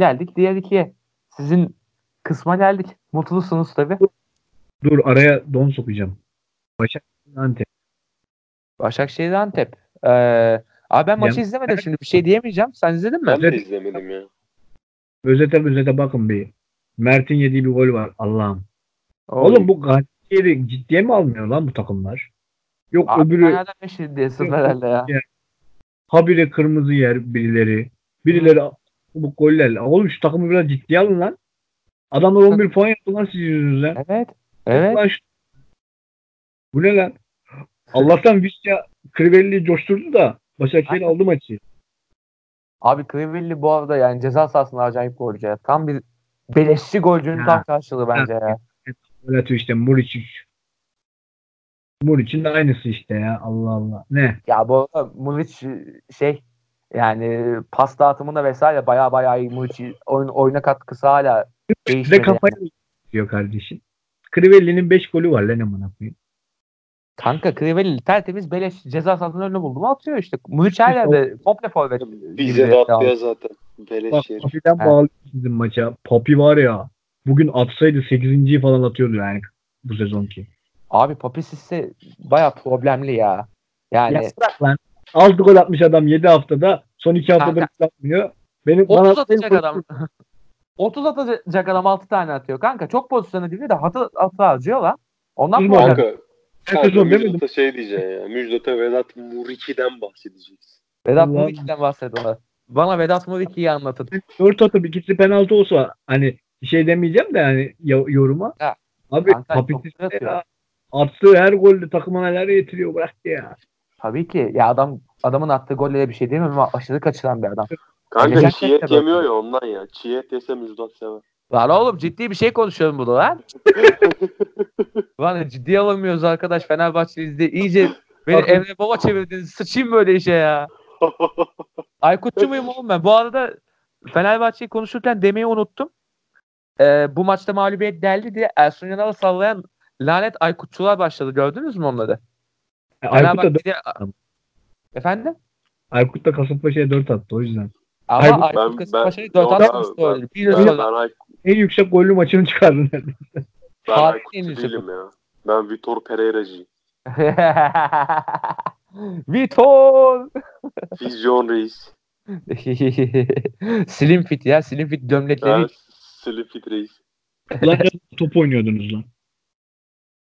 geldik diğer ikiye. Sizin kısma geldik. Mutlusunuz tabii. Dur araya don sokacağım. Başakşehir Antep. Başakşehir Antep. Ee, abi ben maçı Yani- izlemedim şimdi bir şey diyemeyeceğim. Sen izledin mi? Ben de izlemedim ya. Özete özete bakın bir. Mert'in yediği bir gol var. Allah'ım. Oy. Oğlum bu Galatasaray'ı ciddiye mi almıyor lan bu takımlar? Yok Abi öbürü diyorsun herhalde ya. habire kırmızı yer birileri. Birileri bu gollerle. Oğlum şu takımı biraz ciddiye alın lan. Adamlar 11 puan yaptı lan sizin yüzünüzden. Evet. Evet. Lan şu- Bu ne lan? Allah'tan Visca Crivelli'yi coşturdu da Başakşehir aldı maçı. Abi Crivelli bu arada yani ceza sahasında acayip golcü ya. Tam bir beleşçi golcünün tam karşılığı bence ya. Öyle işte Muriç. Muriç'in de aynısı işte ya. Allah Allah. Ne? Ya bu arada Muric şey yani pas dağıtımında vesaire baya baya iyi Muric oyun, oyuna katkısı hala Bir de değişmedi. kafayı diyor kardeşim. Crivelli'nin 5 golü var lan amına koyayım. Kanka Crivelli tertemiz beleş ceza sahasının önüne buldu mu atıyor işte. Muric her yerde komple forvet. Bize de ya zaten. Bak Beleş yer. Papi'den Ha. bağlı sizin maça. Papi var ya. Bugün atsaydı 8.yi falan atıyordu yani bu sezonki. Abi Papi ise baya problemli ya. Yani Ya lan. 6 gol atmış adam 7 haftada. Son 2 haftada Kanka. atmıyor. Benim 30 bana- atacak adam. 30 atacak adam 6 tane atıyor. Kanka çok pozisyonu değil de hatı atı harcıyor lan. Ondan problem. Kanka. Kanka sezon demedim. Müjdat'a şey diyeceksin ya. Müjdat'a Vedat Muriki'den bahsedeceksin. Vedat Allah- Muriki'den bahset ona. Bana Vedat Muriki'yi anlatın. 4 atıp ikisi penaltı olsa hani bir şey demeyeceğim de hani yo- yoruma. Ha. Abi Kanka, ya, attığı her golde takıma neler getiriyor bırak ya. Tabii ki. Ya adam adamın attığı golle bir şey diyemem ama aşırı kaçıran bir adam. Kanka Geçen çiğ et yemiyor ya ondan ya. Çiğ et yese Müjdat sever. Lan oğlum ciddi bir şey konuşuyorum burada lan. Lan ciddiye alamıyoruz arkadaş Fenerbahçe izle. İyice beni. Emre Baba çevirdiniz. Sıçayım böyle işe ya. Aykutçu muyum oğlum ben? Bu arada Fenerbahçe'yi konuşurken demeyi unuttum. Ee, bu maçta mağlubiyet geldi diye Ersun Yanal'ı sallayan lanet Aykutçular başladı. Gördünüz mü onları? E, Aykut da, Fenerbahçe'de... Efendim? Aykut da Kasımpaşa'ya 4 attı o yüzden. Ama Aykut- Aykut Ben- Kasımpaşa'yı ben- 4 Yok atmıştı öyle. Bir Ben, ben, Ay- En yüksek gollü maçını çıkardı neredeyse. ben yenildi değilim ya. Ben Vitor Pereira'cıyım. Vitor! Vizyon Reis. slim fit ya. Slim fit gömlekleri. Ben Slipit Reis. Lan top oynuyordunuz lan.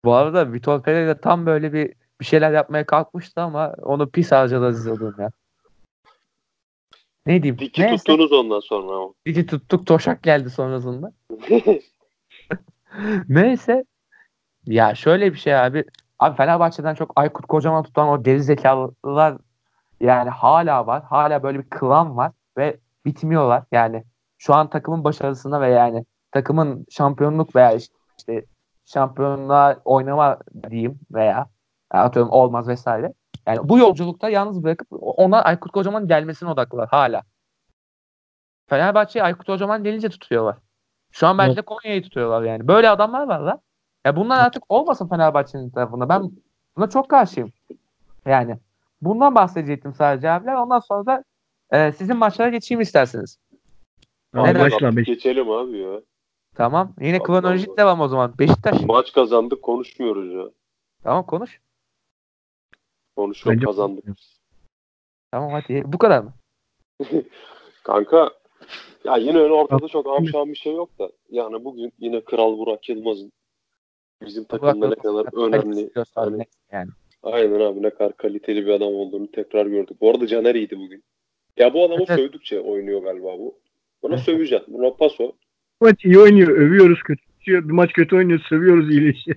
Bu arada Vitor Pereira tam böyle bir bir şeyler yapmaya kalkmıştı ama onu pis harcadı izliyordum ya. Ne diyeyim? Diki Neyse. tuttunuz ondan sonra ama. Diki tuttuk. Toşak geldi sonrasında. Neyse. Ya şöyle bir şey abi. Abi Fenerbahçe'den çok Aykut Kocaman tutan o geri zekalılar yani hala var. Hala böyle bir klan var ve bitmiyorlar. Yani şu an takımın başarısına ve yani takımın şampiyonluk veya işte şampiyonluğa oynama diyeyim veya atıyorum olmaz vesaire. Yani bu yolculukta yalnız bırakıp ona Aykut Kocaman gelmesine odaklılar hala. Fenerbahçe'yi Aykut Kocaman gelince tutuyorlar. Şu an belki de Konya'yı tutuyorlar yani. Böyle adamlar var lan. Ya bunlar artık olmasın Fenerbahçe'nin tarafında. Ben buna çok karşıyım. Yani bundan bahsedecektim sadece abiler. Ondan sonra da e, sizin maçlara geçeyim isterseniz. Abi Evet. başla. Geçelim abi ya. Tamam. Yine kronolojik devam o zaman. Beşiktaş. Maç kazandık konuşmuyoruz ya. Tamam konuş. Konuşuyorum Bence- kazandık. Tamam hadi. Bu kadar mı? Kanka ya yine öyle ortada çok amşan bir şey yok da. Yani bugün yine Kral Burak Yılmaz'ın bizim takımda ne kadar önemli. Hani, Yani. aynen abi ne kadar kaliteli bir adam olduğunu tekrar gördük. Bu arada Caner iyiydi bugün. Ya bu adamı Evet. sövdükçe oynuyor galiba bu. Buna Evet. söveceksin. Buna paso. Maç iyi oynuyor, övüyoruz kötü. Bir maç kötü oynuyor, sövüyoruz iyileşiyor.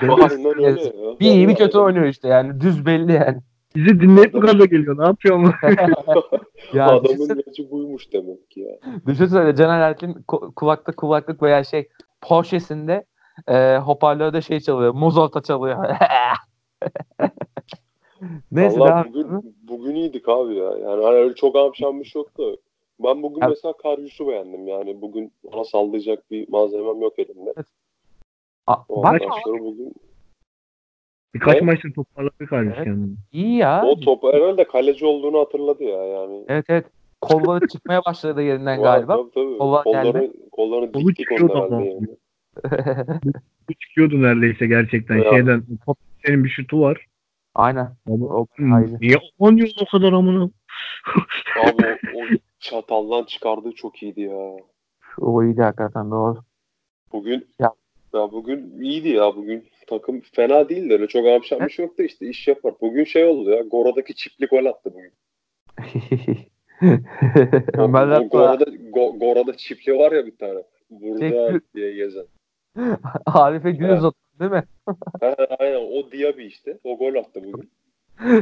Aynen öyle ya. Bir iyi bir kötü oynuyor işte yani. Düz belli yani. Bizi dinleyip bu kadar geliyor. Ne yapıyor ama? Ya Adamın düşünsene, maçı buymuş demek ki ya. düşünsene Caner Erkin ku- kulakta kulaklık veya şey Porsche'sinde e, hoparlörde şey çalıyor. Mozart'a çalıyor. Neyse Vallahi bugün, bugün iyiydik abi ya. Yani hani öyle çok amşan bir şey yoktu. Ben bugün Evet. mesela Karyus'u beğendim. Yani bugün bana sallayacak bir malzemem yok elimde. A- bak bugün Birkaç Ne? maçta toparladık kardeş Evet. kendini. iyi ya. o top herhalde kaleci olduğunu hatırladı ya yani. Evet evet. kolları çıkmaya başladı yerinden galiba. Tabii, tabii. Kollar Kolları, kollarını Kolu diktik herhalde yani. Bu çıkıyordu neredeyse gerçekten Ya. şeyden. Senin bir şutu var. Aynen. Ama O, Hmm, aynı. Niye 10 yıl o kadar amına? Abi o, o çataldan çıkardığı çok iyiydi ya. O iyiydi hakikaten doğru. Bugün Ya. Ya, bugün iyiydi ya bugün takım fena değildi öyle çok amşan bir şey yok da işte iş yapar. Bugün şey oldu ya Gora'daki çiftlik gol attı bugün. O, Ömerler o Gora'da, Go, Gora'da çiftliği var ya bir tane. Burada Çekti. diye gezen. Arife Gül Evet. uzatıyor değil mi? Ha, aynen o Diaby işte. O gol attı bugün.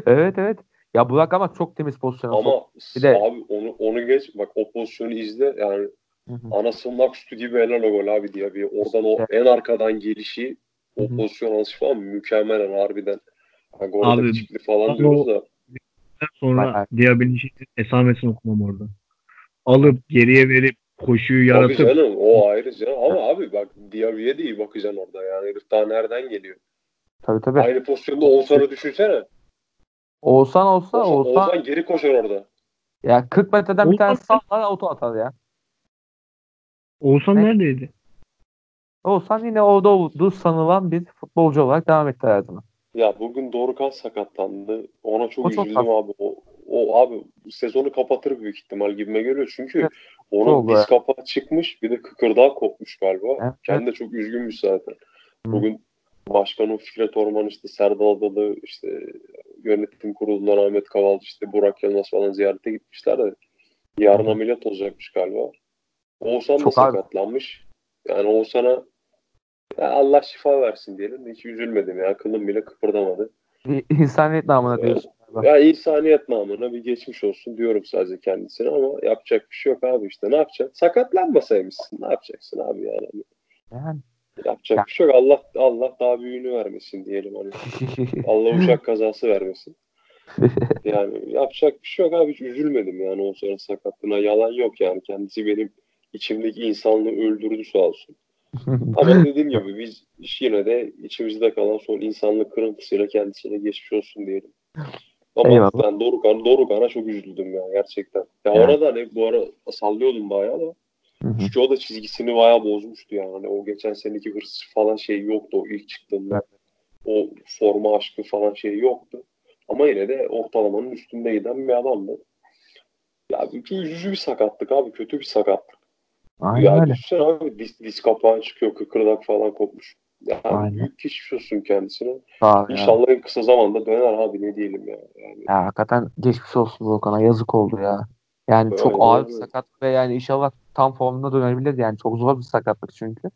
evet evet. Ya Burak ama çok temiz pozisyon. Ama Bir de- abi onu onu geç bak o pozisyonu izle yani Hı hı. anasının aküstü gibi helal o gol abi Diaby. Oradan o en arkadan gelişi o Hı hı. pozisyon alışı falan mükemmel yani harbiden. Ha, Gora'daki Abi, çiftlik falan abi diyoruz da. Sonra. Diaby'nin esamesini okumam orada. Alıp geriye verip koşuyu yaratıp canım o ayrı canım ama abi bak Diaby'ye de iyi bakacaksın orada yani herif daha nereden geliyor. Tabii tabii. Aynı pozisyonda Oğuzhan'ı düşünsene. Oğuzhan olsa Oğuzhan, Oğuzhan, Oğuzhan geri koşar orada. ya 40 metreden bir tane Oğuzhan- sallar auto atar ya. Oğuzhan Ne? neredeydi? Oğuzhan yine orada olduğu sanılan bir futbolcu olarak devam etti hayatına. Ya bugün Dorukhan sakatlandı. Ona çok O çok üzüldüm abi. O, o abi sezonu kapatır büyük ihtimal gibime geliyor. Çünkü Evet. onun Çok diz be. kapağı çıkmış bir de kıkırdağı kopmuş galiba. Evet. Kendi de çok üzgünmüş zaten. Hı. Bugün başkanın Fikret Orman işte Serdal Adalı işte yönetim kurulundan Ahmet Kavalcı işte Burak Yılmaz falan ziyarete gitmişler de yarın ameliyat olacakmış galiba. Oğuzhan da Çok abi. sakatlanmış. Yani Oğuzhan'a ya Allah şifa versin diyelim. Hiç üzülmedim ya. Kılım bile kıpırdamadı. İnsaniyet namına diyorsun. galiba. Ya insaniyet namına bir geçmiş olsun diyorum sadece kendisine ama yapacak bir şey yok abi işte ne yapacaksın? Sakatlanmasaymışsın ne yapacaksın abi yani? Yani. Yapacak Ya. bir şey yok. Allah Allah daha büyüğünü vermesin diyelim hani. Allah uçak kazası vermesin. Yani yapacak bir şey yok abi hiç üzülmedim yani o sonra sakatlığına yalan yok yani kendisi benim içimdeki insanlığı öldürdü sağ olsun. Ama dediğim gibi biz yine de içimizde kalan son insanlık kırıntısıyla kendisine geçmiş olsun diyelim. Ama Eyvallah. ben Dorukan, Dorukan'a çok üzüldüm ya gerçekten. Ya Evet. ona da hani bu ara sallıyordum bayağı da. Çünkü o da çizgisini bayağı bozmuştu yani. Hani o geçen seneki hırs falan şey yoktu o ilk çıktığında. O forma aşkı falan şey yoktu. Ama yine de ortalamanın üstünde giden bir adamdı. Ya üzücü bir sakatlık abi. Kötü bir sakatlık. Aynen ya öyle. düşünsene abi diz, diz kapağı çıkıyor, kıkırdak falan kopmuş. Ya Aynen. büyük geçmiş olsun kendisine. Sağ ya. İnşallah en kısa zamanda döner abi ne diyelim ya. Yani Ya hakikaten geçmiş olsun Volkan'a. Yazık oldu ya. Yani çok Öyle, ağır bir sakat ve yani inşallah tam formuna dönebilir. Yani çok zor bir sakatlık çünkü.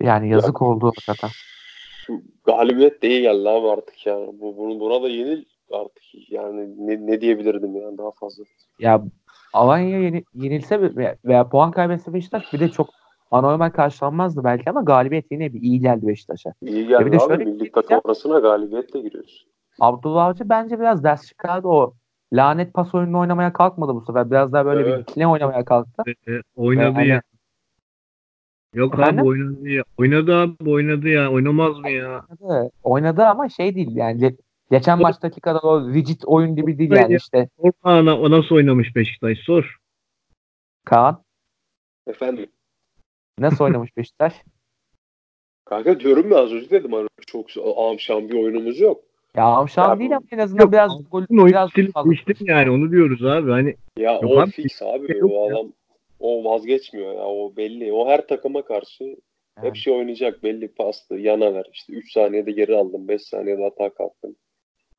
Yani yazık oldu hakikaten. şu galibiyet de iyi geldi abi artık yani. Bu, bunu, buna da yenil artık yani ne, ne diyebilirdim yani daha fazla. Ya Alanya yeni, yenilse ve- veya puan kaybetse Beşiktaş bir de çok anormal karşılanmazdı belki ama galibiyet yine bir iyi geldi Beşiktaş'a. İyi Ya bir geldi de abi şöyle bir milli şey takım arasına galibiyetle giriyoruz. Abdullah Avcı bence biraz ders çıkardı o. Lanet pas oyununu oynamaya kalkmadı bu sefer. Biraz daha böyle Evet. bir ikilem oynamaya kalktı. E, oynadı Yani- ya. Yok Efendim? abi oynadı ya. Oynadı abi oynadı ya. Oynamaz mı ya? Oynadı, oynadı ama şey değil yani geçen maçtaki kadar o rigid oyun gibi değil yani ya. işte Sor bana o nasıl oynamış Beşiktaş sor. Kaan Efendim nasıl oynamış Beşiktaş? kanka diyorum ya az önce dedim hani çok amşan bir oyunumuz yok. Ya Amşan Ya değil ama en azından Yok, biraz gol biraz değişti yani onu diyoruz abi. Hani Ya Yok o abi, fix abi yok o ya. adam o vazgeçmiyor ya o belli. O her takıma karşı Yani. hep şey oynayacak belli pastı yana ver. İşte 3 saniyede geri aldım 5 saniyede hata kalktım.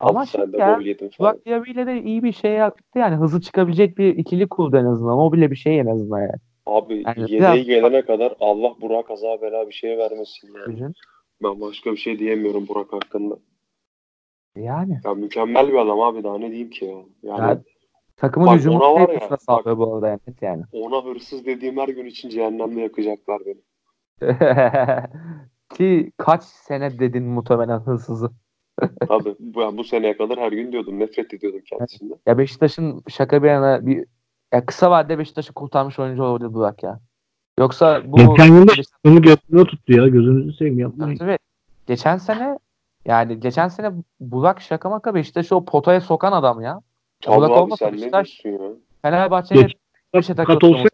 Ama 6 şey ya. Burak Diaby ile de iyi bir şey yaptı yani hızlı çıkabilecek bir ikili kurdu en azından. O bile bir şey en azından yani. Abi Yani yedeği biraz- gelene kadar Allah Burak kaza bela bir şey vermesin yani. Düşün. Ben başka bir şey diyemiyorum Burak hakkında. Yani. Ya mükemmel bir adam abi daha ne diyeyim ki ya. Yani Ya, takımın Bak hücumu ona var ya, temposuna sağlıyor bu arada yani. yani. ona hırsız dediğim her gün için cehennemde yakacaklar beni. Ki kaç sene dedin muhtemelen hırsızı. Tabii bu, yani bu seneye kadar her gün diyordum. Nefret ediyordum kendisinden. Ya Beşiktaş'ın şaka bir yana bir ya kısa vadede Beşiktaş'ı kurtarmış oyuncu olabilir Burak ya. Yoksa bu Geçen yıl da Beşiktaş- onu gözüne tuttu ya. Gözünüzü seveyim yapmayın. Tabii. Geçen sene yani geçen sene Burak şaka maka Beşiktaş'ı o potaya sokan adam ya. Tabii Burak abi olmasa Beşiktaş- diyorsun ya? Fenerbahçe'nin Geç- bir şey Kat takıldı. olsa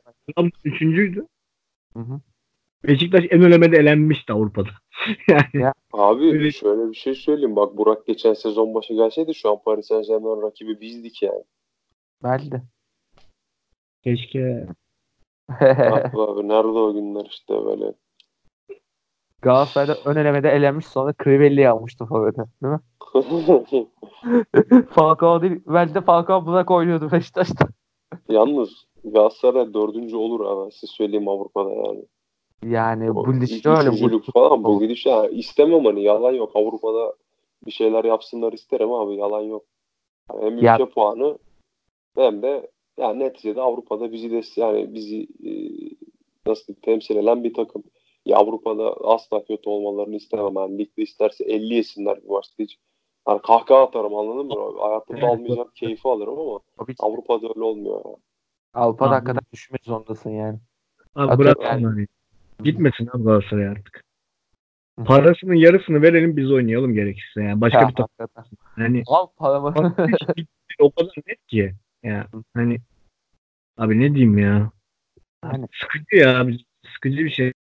üçüncüydü. Hı hı. Beşiktaş en önemli elenmişti Avrupa'da. yani Abi Öyle- şöyle bir şey söyleyeyim. Bak Burak geçen sezon başı gelseydi şu an Paris Saint Germain rakibi bizdik yani. Belki de. keşke abi, abi nerede o günler işte böyle. Galatasaray'da ön elemede elenmiş sonra Crivelli'yi almıştı forvete. Değil mi? Falcao değil. De Falcao Burak oynuyordu Beşiktaş'ta. Yalnız Galatasaray dördüncü olur abi. Siz söyleyeyim Avrupa'da yani. Yani O bu liste öyle. Bu, falan bu gidiş ya istemem hani yalan yok. Avrupa'da bir şeyler yapsınlar isterim abi yalan yok. Yani hem Ya- ülke puanı hem de yani neticede Avrupa'da bizi de yani bizi e, nasıl temsil eden bir takım. Ya Avrupa'da asla kötü olmalarını istemem. Yani ligde isterse 50 yesinler bir maçta hiç. Yani kahkaha atarım anladın mı? Hayatımda Evet. almayacağım keyfi alırım ama Tabii. Avrupa'da öyle olmuyor. ya. Avrupa'da hakikaten düşmek zorundasın yani. abi bırak yani-. Gitmesin abi Galatasaray artık. Hı. Parasının yarısını verelim biz oynayalım gerekirse. Yani başka Ya, bir takım. Hani Al paramı. o kadar net ki. Ya hani abi ne diyeyim ya. Yani. Sıkıcı ya abi. Sıkıcı bir şey.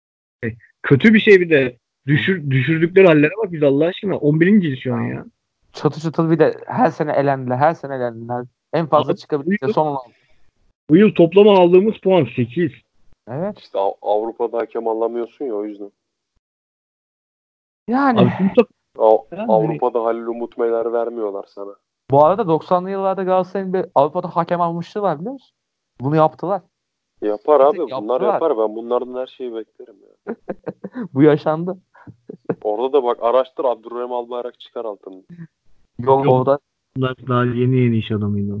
Kötü bir şey bir de. Düşür, düşürdükleri hallere bak biz Allah aşkına. 11. şu an ya. çatı çatıl bir de her sene elendiler. Her sene elendiler. En fazla bu- son 16. Bu yıl toplama aldığımız puan 8. Evet. İşte Av- Avrupa'da hakem anlamıyorsun ya o yüzden. Yani Abi takım Av- Yani- Avrupa'da Halil Umut Meyler vermiyorlar sana. bu arada 90'lı yıllarda Galatasaray'ın bir Avrupa'da hakem almışlığı var biliyor musun? Bunu yaptılar. Yapar abi. Yaptılar. Bunlar yapar. Ben bunlardan her şeyi beklerim ya. Bu yaşandı. Orada da bak araştır Abdurrahim Albayrak çıkar altını. Yok, Yok. orada. bunlar daha yeni yeni iş adamıydı. o.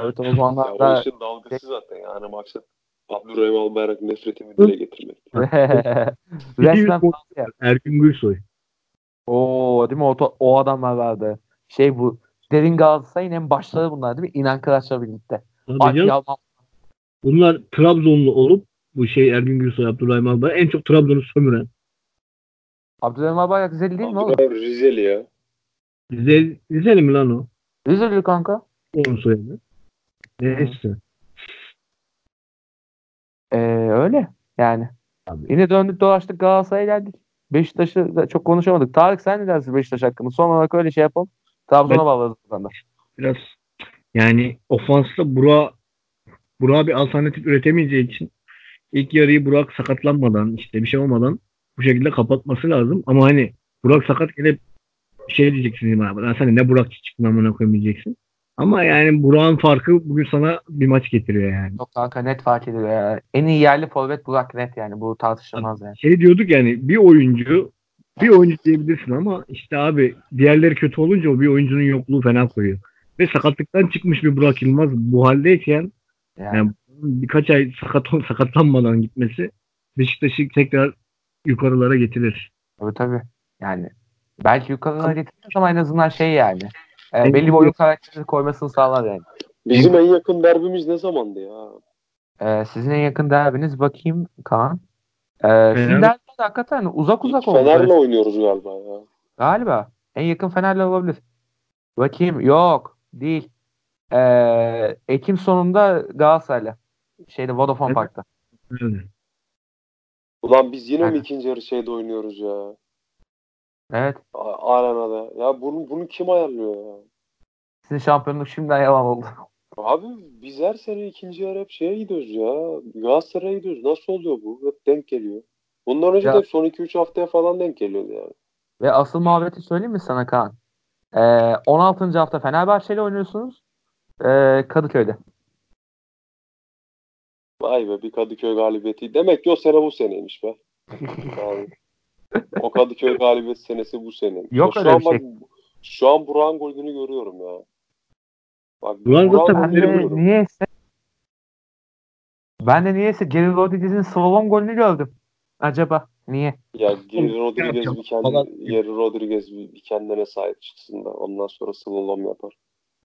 Evet o Ya, zamanlar o da işin dalgası zaten yani maksat. Abdurrahim Albayrak nefretimi dile getirmek. resmen ya. Ergün Gülsoy. Oo değil mi? O, o adamlar vardı. Şey bu derin Galatasaray'ın en başları bunlar değil mi? İnan Kıraç'la birlikte. Tabii canım, bunlar Trabzonlu olup bu şey Ergün Gülsoy, Abdurrahim Albayrak en çok Trabzon'u sömüren. Abdülhamid Albayrak Rizeli değil mi oğlum? Abdurrahim Rizeli ya. Rize, Rizeli mi lan o? Rizeli kanka. Onun soyadı. Neyse. Ee, öyle yani. Abi. Yine döndük dolaştık Galatasaray'a geldik. Beşiktaş'ı da çok konuşamadık. Tarık sen ne dersin Beşiktaş hakkında? Son olarak öyle şey yapalım. Trabzon'a Ben- bağlarız da. Biraz yani ofansta Burak Burak bir alternatif üretemeyeceği için ilk yarıyı Burak sakatlanmadan işte bir şey olmadan bu şekilde kapatması lazım. Ama hani Burak sakat gelip şey diyeceksin. Lan sen ne Burak çıktın amına koyayım diyeceksin. Ama yani Burak'ın farkı bugün sana bir maç getiriyor yani. Yok kanka net fark ediyor ya. En iyi yerli forvet Burak net yani. Bu tartışılmaz yani. Şey diyorduk yani bir oyuncu bir oyuncu diyebilirsin ama işte abi diğerleri kötü olunca o bir oyuncunun yokluğu fena koyuyor. Ve sakatlıktan çıkmış bir Burak Yılmaz bu haldeyken Yani, Yani birkaç ay sakat sakatlanmadan gitmesi Beşiktaş'ı tekrar yukarılara getirir. tabii tabii. Yani belki yukarılara getirmez ama en azından şey yani. E, En belli bir oyun karakteri koymasını sağlar yani. Bizim en yakın derbimiz ne zamandı ya? E, sizin en yakın derbiniz bakayım Kaan. E, sizin derbiler hakikaten uzak uzak oldu. Fener'le oynuyoruz galiba ya. Galiba. En yakın Fener'le olabilir. Bakayım. Yok. Değil. Ee, Ekim sonunda Galatasaray'la. Şeyde Vodafone. Park'ta. Ulan biz yine mi ikinci yarı şeyde oynuyoruz ya? Evet. A- Arenada. Ya bunu, bunu kim ayarlıyor ya? Sizin şampiyonluk şimdiden yalan oldu. Abi biz her sene ikinci yarı hep şeye gidiyoruz ya. Galatasaray'a gidiyoruz. Nasıl oluyor bu? Hep denk geliyor. Bundan önce Ya- de hep son 2-3 haftaya falan denk geliyordu yani. Ve asıl muhabbeti söyleyeyim mi sana Kaan? Ee, 16. hafta Fenerbahçe ile oynuyorsunuz. Ee, Kadıköy'de. Vay be bir Kadıköy galibiyeti. Demek ki o sene bu seneymiş be. Yani, o Kadıköy galibiyet senesi bu sene. Yok şu öyle an bir şey. Bak, şu an Burak'ın golünü görüyorum ya. Bak Burak'ın golünü görüyorum. niyeyse ben de niyeyse Geri Rodriguez'in slalom golünü gördüm. Acaba niye? Ya Geri Oğlum, Rodriguez bir kendi. Geri Rodriguez bir, kendine sahip çıksın da ondan sonra slalom yapar.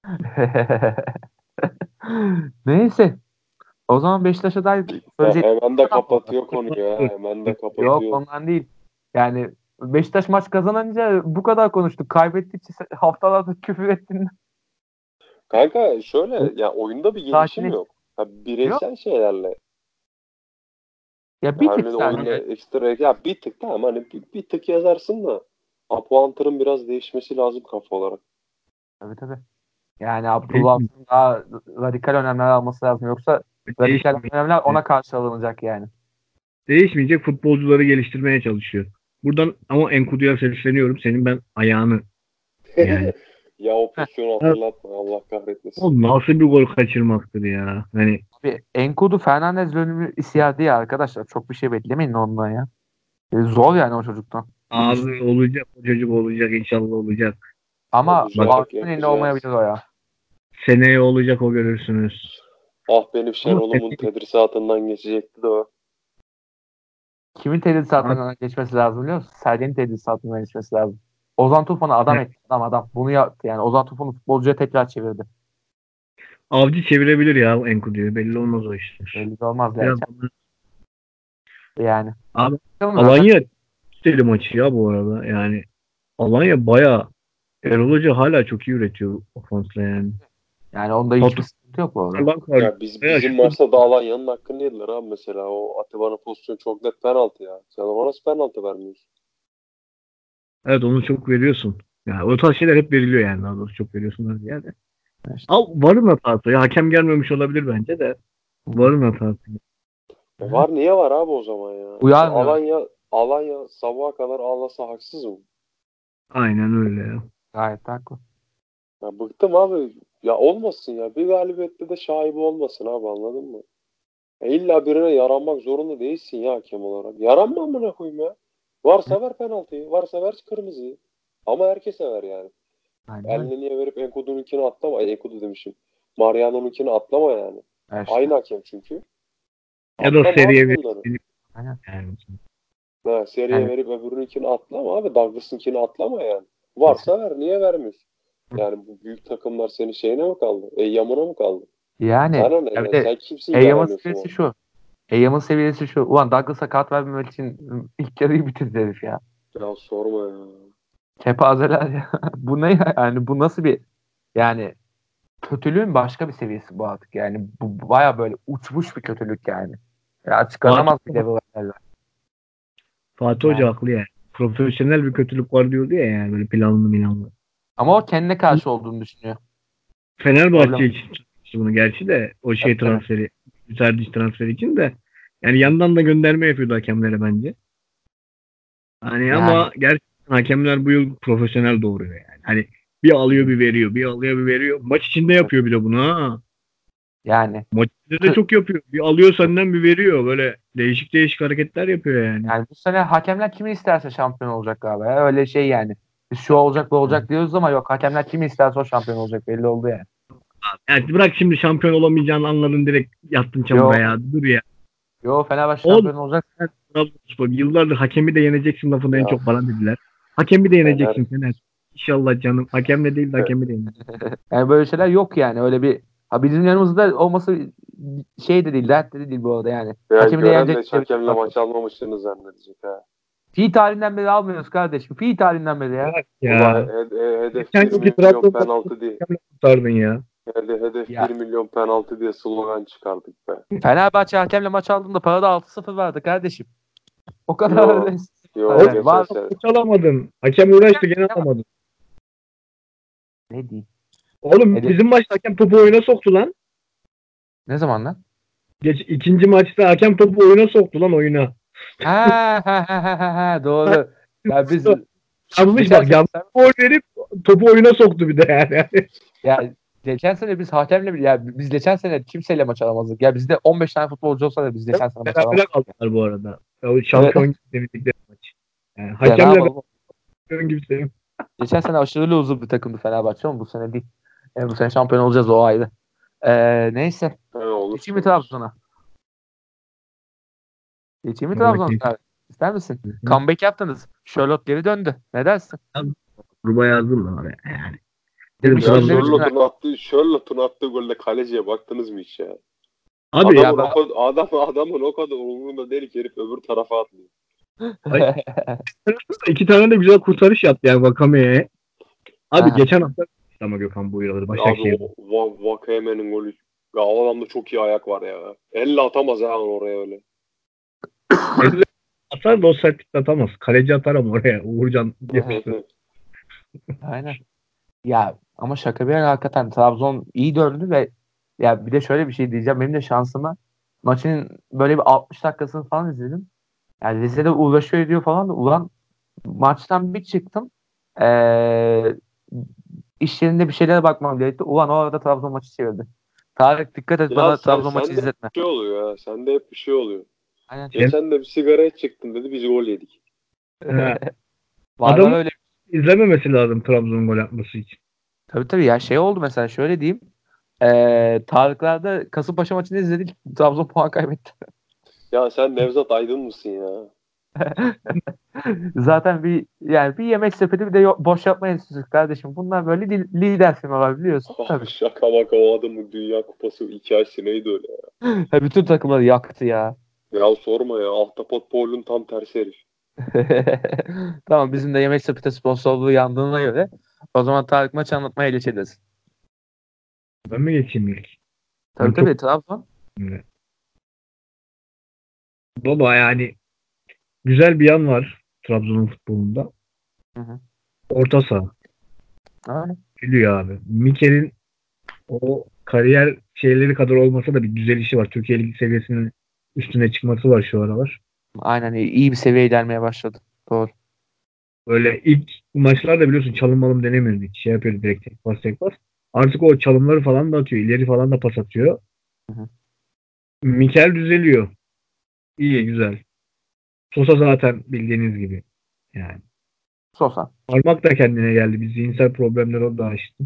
Neyse. O zaman Beşiktaş'a dair Ya söyleyecek hemen de kapatıyor konuyu ya. Hemen de kapatıyor. Yok ondan değil. Yani Beşiktaş maç kazanınca bu kadar konuştuk. Kaybettikçe haftalardır küfür ettin. Kanka şöyle ya oyunda bir gelişim Sakin yok. Ha, bireysel şeylerle. Ya bir yani tık oyunda ekstra ya bir tık tamam hani bir, bir tık yazarsın da Apuantır'ın biraz değişmesi lazım kafa olarak. Tabii tabii. Yani Abdullah'ın daha radikal önlemler alması lazım. Yoksa radikal önlemler ona karşı alınacak yani. değişmeyecek futbolcuları geliştirmeye çalışıyor. Buradan ama Enkudu'ya sesleniyorum. Senin ben ayağını yani. ya o pozisyonu hatırlatma Allah kahretmesin. o nasıl bir gol kaçırmaktır ya. Hani Abi Enkudu Fernandez dönümü istihardı ya arkadaşlar. Çok bir şey beklemeyin ondan ya. E, zor yani o çocuktan. abi olacak o çocuk olacak inşallah olacak. Ama Barcelona'nın elinde olmayabilir o ya. Seneye olacak o görürsünüz. Ah benim Şenol'umun tedrisatından geçecekti de o. Kimin tedrisatından geçmesi lazım biliyor musun? Sergen'in tedrisatından geçmesi lazım. Ozan Tufan'ı adam etti. Adam adam. Bunu yaptı yani. Ozan Tufan'ı futbolcuya tekrar çevirdi. Avcı çevirebilir ya Enkudu'yu. Belli olmaz o işler. Belli olmaz gerçekten. Yani. Abi, Alanya deli maçı ya bu arada. Yani Alanya baya Erol Hoca hala çok iyi üretiyor ofansla yani. Yani onda sıkıntı yok bu arada. Ya biz, Ya bizim maçta dağılan yanın hakkını yediler abi mesela. O Atiba'nın pozisyonu çok net penaltı ya. Sen ona nasıl penaltı vermiyorsun? Evet onu çok veriyorsun. Yani o tarz şeyler hep veriliyor yani daha doğrusu çok veriyorsun ziyade. İşte. Al varın hatası. Ya hakem gelmemiş olabilir bence de. Varın hatası. E var niye var abi o zaman ya? Uyarmıyor. Alanya, Alanya sabaha kadar ağlasa haksız mı? Aynen öyle ya. Gayet haklı. Ya bıktım abi. Ya olmasın ya. Bir galibiyette de şaibi olmasın abi anladın mı? Ya illa birine yaranmak zorunda değilsin ya hakem olarak. Yaranma amına koyayım ya. Varsa ver penaltıyı. Varsa ver kırmızıyı. Ama herkese ver yani. Aynen. Eline niye verip Enkudu'nunkini atlama. Ay, Enkudu demişim. Mariano'nunkini atlama yani. Evet. Aynı hakem çünkü. Ya da seriye verip yani. Ha, seriye Yani- verip öbürününkini atlama abi. Douglas'ınkini atlama yani. Varsa ver. Niye vermiyorsun? Yani bu büyük takımlar senin şeyine mi kaldı? Eyyamına mı kaldı? Yani Sana ne? ya bir ya? de Sen kimsin Eyyam'ın seviyesi şu. Eyyam'ın seviyesi şu. Ulan Douglas'a kart vermemek için ilk yarıyı bitirdi herif ya. Ya sorma ya. Kepazeler ya. bu ne ya? Yani bu nasıl bir yani kötülüğün başka bir seviyesi bu artık. Yani bu baya böyle uçmuş bir kötülük yani. Ya açıklanamaz bir level level. Fatih Hoca Yani. haklı yani. Profesyonel bir kötülük var diyordu ya yani böyle planlı milanlı. Ama o kendine karşı olduğunu düşünüyor. Fenerbahçe için tutmuştu bunu gerçi de o şey Evet, evet. transferi, Serdiç transferi için de yani yandan da gönderme yapıyordu hakemlere bence. Hani Yani. ama gerçekten hakemler bu yıl profesyonel doğuruyor yani. Hani bir alıyor bir veriyor, bir alıyor bir veriyor. Maç içinde yapıyor bir de bunu ha. Yani Maç içinde de çok yapıyor. Bir alıyor senden bir veriyor. Böyle değişik değişik hareketler yapıyor yani. yani bu sene hakemler kimi isterse şampiyon olacak galiba. Ya. Öyle şey yani. Biz şu olacak bu olacak diyoruz ama yok hakemler kimi isterse o şampiyon olacak belli oldu yani. Yani bırak şimdi şampiyon olamayacağını anladın direkt yattın çamura ya. Dur ya. Yo Fenerbahçe Oğlum. şampiyon olacak. Trabzonspor yıllardır hakemi de yeneceksin lafını en çok bana dediler. Hakemi de yeneceksin Fener. İnşallah canım. Hakemle değil de hakemi de yeneceksin. Yani böyle şeyler yok yani. Öyle bir ha bizim yanımızda olması şey de değil, dert de değil bu arada yani. Ya Hakemi de yenecek şey hakemle yok. maç almamışsını zannedecek ha. Fi tarihinden beri almıyoruz kardeşim. Fi tarihinden beri ya. Ya. Ulan he- he- hedef Geçen 1 yılki milyon Trabzon- penaltı diye. Kurtardın ya. Hede- hedef Ya. 1 milyon penaltı diye slogan çıkardık be. Fenerbahçe hakemle maç aldığında parada 6-0 vardı kardeşim. O kadar Yo. öyle. Yo, geçen var-. Hiç alamadın. Hakem uğraştı gene alamadın. Ne diyeyim? Oğlum Evet. bizim maçta hakem topu oyuna soktu lan. Ne zaman lan? Geç, ikinci maçta hakem topu oyuna soktu lan oyuna. Ha ha ha ha ha doğru. Ya biz Yanlış bak yanlış gol verip topu oyuna soktu bir de yani. ya geçen sene biz hakemle bir- ya biz geçen sene kimseyle maç alamazdık. Ya bizde 15 tane futbolcu olsa da biz geçen sene maç Berabere alamazdık. kaldılar bu arada. O şampiyon demedikleri maç. Yani Ya hakemle şampiyon gibi sevim. Geçen sene aşırı uzun bir takımdı Fenerbahçe ama bu sene değil. Yani bu sene şampiyon olacağız o ayrı. Ee, neyse. He, olur. Geçeyim mi Trabzon'a? Geçeyim mi abi? İster misin? Comeback yaptınız. Charlotte geri döndü. Ne dersin? Gruba yazdım da oraya yani. Dedim, Ya Charlotte'un attığı, Charlotte'un attığı golde kaleciye baktınız mı hiç ya? Abi ya adamın, ben- o kadar, adam, adamın o kadar umurunda değil ki herif öbür tarafa atlıyor. iki tane de güzel kurtarış yaptı yani Vakame'ye. Abi Ha. geçen hafta ama Gökhan bu yılları Abi Başakşehir. o Va- Vakayeme'nin golü Ya o adamda çok iyi ayak var ya. Elle atamaz ha oraya öyle. Atar da o sertlikte atamaz. Kaleci atar ama oraya. Uğurcan yapıştı. Aynen. Ya ama şaka bir yana hakikaten Trabzon iyi döndü ve ya bir de şöyle bir şey diyeceğim. Benim de şansıma maçın böyle bir 60 dakikasını falan izledim. Yani Rize'de uğraşıyor ediyor falan da ulan maçtan bir çıktım. Ee, iş yerinde bir şeylere bakmam gerekti. Ulan o arada Trabzon maçı çevirdi. Tarık dikkat et Ya bana sen- Trabzon maçı sende izletme. Bir şey oluyor ya. Sende hep bir şey oluyor. Aynen. Geçen de bir sigaraya çıktım dedi biz gol yedik. Adam- öyle. İzlememesi lazım Trabzon'un gol atması için. Tabii tabii ya şey oldu mesela şöyle diyeyim. Ee, Tarıklar'da Kasımpaşa maçını izledik. Trabzon puan kaybetti. Ya sen Nevzat Aydın mısın ya? Zaten bir yani bir yemek sepeti bir de yo- boş yapma enstitüsü kardeşim. Bunlar böyle li- lider firmalar biliyorsun. Tabii. Şaka baka o adamın Dünya Kupası hikayesi neydi öyle ya? Ha, Bütün takımları yaktı ya. Ya sorma ya. Ahtapot Paul'un tam tersi herif. tamam bizim de yemek sepeti sponsorluğu yandığına göre o zaman Tarık maçı anlatmaya geçeriz. Ben mi geçeyim ilk? Tabii Ben tabii Trabzon. Baba yani güzel bir yan var Trabzon'un futbolunda. Hı hı. Orta saha. Aynen. Gülüyor abi. Mikel'in o kariyer şeyleri kadar olmasa da bir güzel işi var. Türkiye Ligi seviyesinin üstüne çıkması var şu aralar. Aynen iyi, bir seviyeye gelmeye başladı. Doğru. Böyle ilk maçlarda biliyorsun çalım malım denemiyordu. Hiç şey yapıyordu direkt tek pas tek pas. Artık o çalımları falan da atıyor. ileri falan da pas atıyor. Hı hı. Mikel düzeliyor. İyi güzel. Sosa zaten bildiğiniz gibi. Yani. Sosa. Parmak da kendine geldi. Bir zihinsel problemler o da açtı.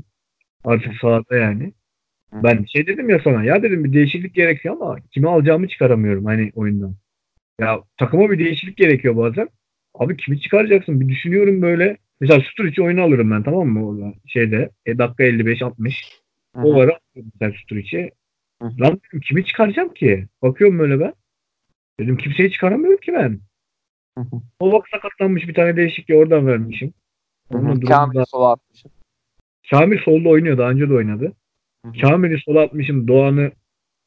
Artık sahada yani. Ben şey dedim ya sana. Ya dedim bir değişiklik gerekiyor ama kimi alacağımı çıkaramıyorum hani oyundan. Ya takıma bir değişiklik gerekiyor bazen. Abi kimi çıkaracaksın? Bir düşünüyorum böyle. Mesela Sturridge'i oyuna alırım ben tamam mı? Orada şeyde. E, dakika 55-60. Hı O var mesela hı. Lan dedim kimi çıkaracağım ki? Bakıyorum böyle ben. Dedim kimseyi çıkaramıyorum ki ben. Hı hı. O bak sakatlanmış bir tane değişikliği oradan vermişim. Hı Onun hı. durumu Kamil'i da- sola atmışım. Kamil solda oynuyor. Daha önce de oynadı. Hı hı. Kamil'i sola atmışım. Doğan'ı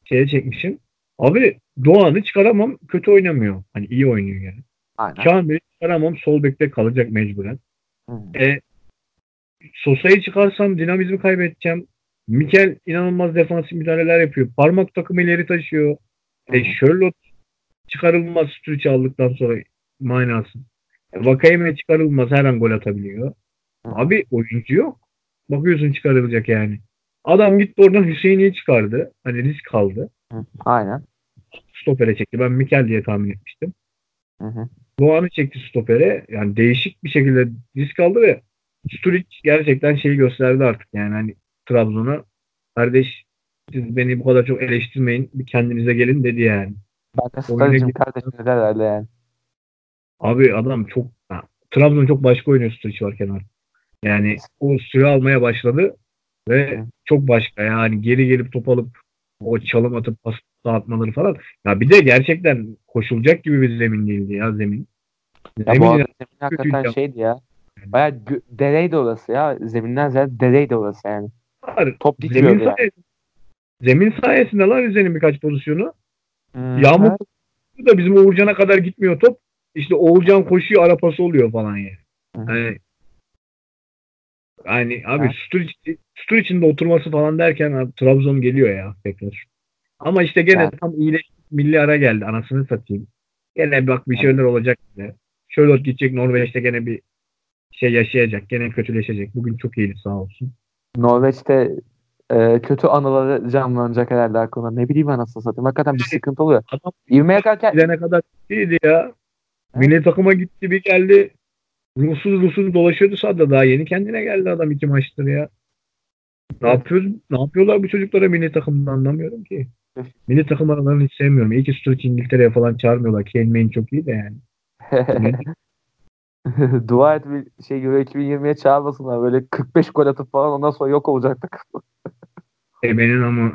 şeye çekmişim. Abi Doğan'ı çıkaramam. Kötü oynamıyor. Hani iyi oynuyor yani. Aynen. Kamil'i çıkaramam. Sol bekte kalacak mecburen. Hı hı. E, Sosa'yı çıkarsam dinamizmi kaybedeceğim. Mikel inanılmaz defansif müdahaleler yapıyor. Parmak takımı ileri taşıyor. E, Charlotte çıkarılmaz Sturridge aldıktan sonra manası. E, Vakayeme çıkarılmaz her an gol atabiliyor. Hı. Abi oyuncu yok. Bakıyorsun çıkarılacak yani. Adam gitti oradan Hüseyin'i çıkardı. Hani risk aldı. Hı. Aynen. Stopere çekti. Ben Mikel diye tahmin etmiştim. Hı hı. Doğan'ı çekti stopere. Yani değişik bir şekilde risk aldı ve Sturridge gerçekten şeyi gösterdi artık. Yani hani Trabzon'a kardeş siz beni bu kadar çok eleştirmeyin. Bir kendinize gelin dedi yani. Ben git- kardeşim de herhalde yani. Abi adam çok ha, Trabzon çok başka oynuyor Sturridge varken artık. Yani o süre almaya başladı ve çok başka yani geri gelip top alıp o çalım atıp pas dağıtmaları falan. Ya bir de gerçekten koşulacak gibi bir zemin değildi ya zemin. Ya Zemin bu ya- arada zemin hakikaten kötüydü. şeydi ya. Bayağı gö- dereydi orası ya. Zeminden ziyade dereydi orası yani. var. Top Zemin, gitmiyordu yani. sayesinde, zemin sayesinde lan Rize'nin birkaç pozisyonu. Hmm, Yağmur evet. da bizim Uğurcan'a kadar gitmiyor top. İşte Uğurcan koşuyor ara pası oluyor falan yani. Hı hı. Yani abi Evet. Sturridge, Sturridge'in de oturması falan derken abi, Trabzon geliyor ya tekrar. Ama işte gene Evet. tam iyileştik milli ara geldi. Anasını satayım. Gene bak bir şeyler olacak bize. Şöyle gidecek Norveç'te gene bir şey yaşayacak. Gene kötüleşecek. Bugün çok iyiydi sağ olsun. Norveç'te e, kötü anıları canlanacak herhalde aklına. Ne bileyim anasını satayım. Hakikaten bir sıkıntı oluyor. Adam İvme yakarken gidene kadar iyiydi ya. Milli takıma gitti bir geldi. Ruhsuz ruhsuz dolaşıyordu sahada daha yeni kendine geldi adam iki maçtır ya. Ne yapıyoruz? Ne yapıyorlar bu çocuklara milli takımda anlamıyorum ki. Milli takım aralarını hiç sevmiyorum. İyi ki Sturridge İngiltere'ye falan çağırmıyorlar. Kane çok iyi de yani. dua et bir şey Euro 2020'ye çağırmasınlar. Böyle 45 gol atıp falan ondan sonra yok olacaktık. E benim ama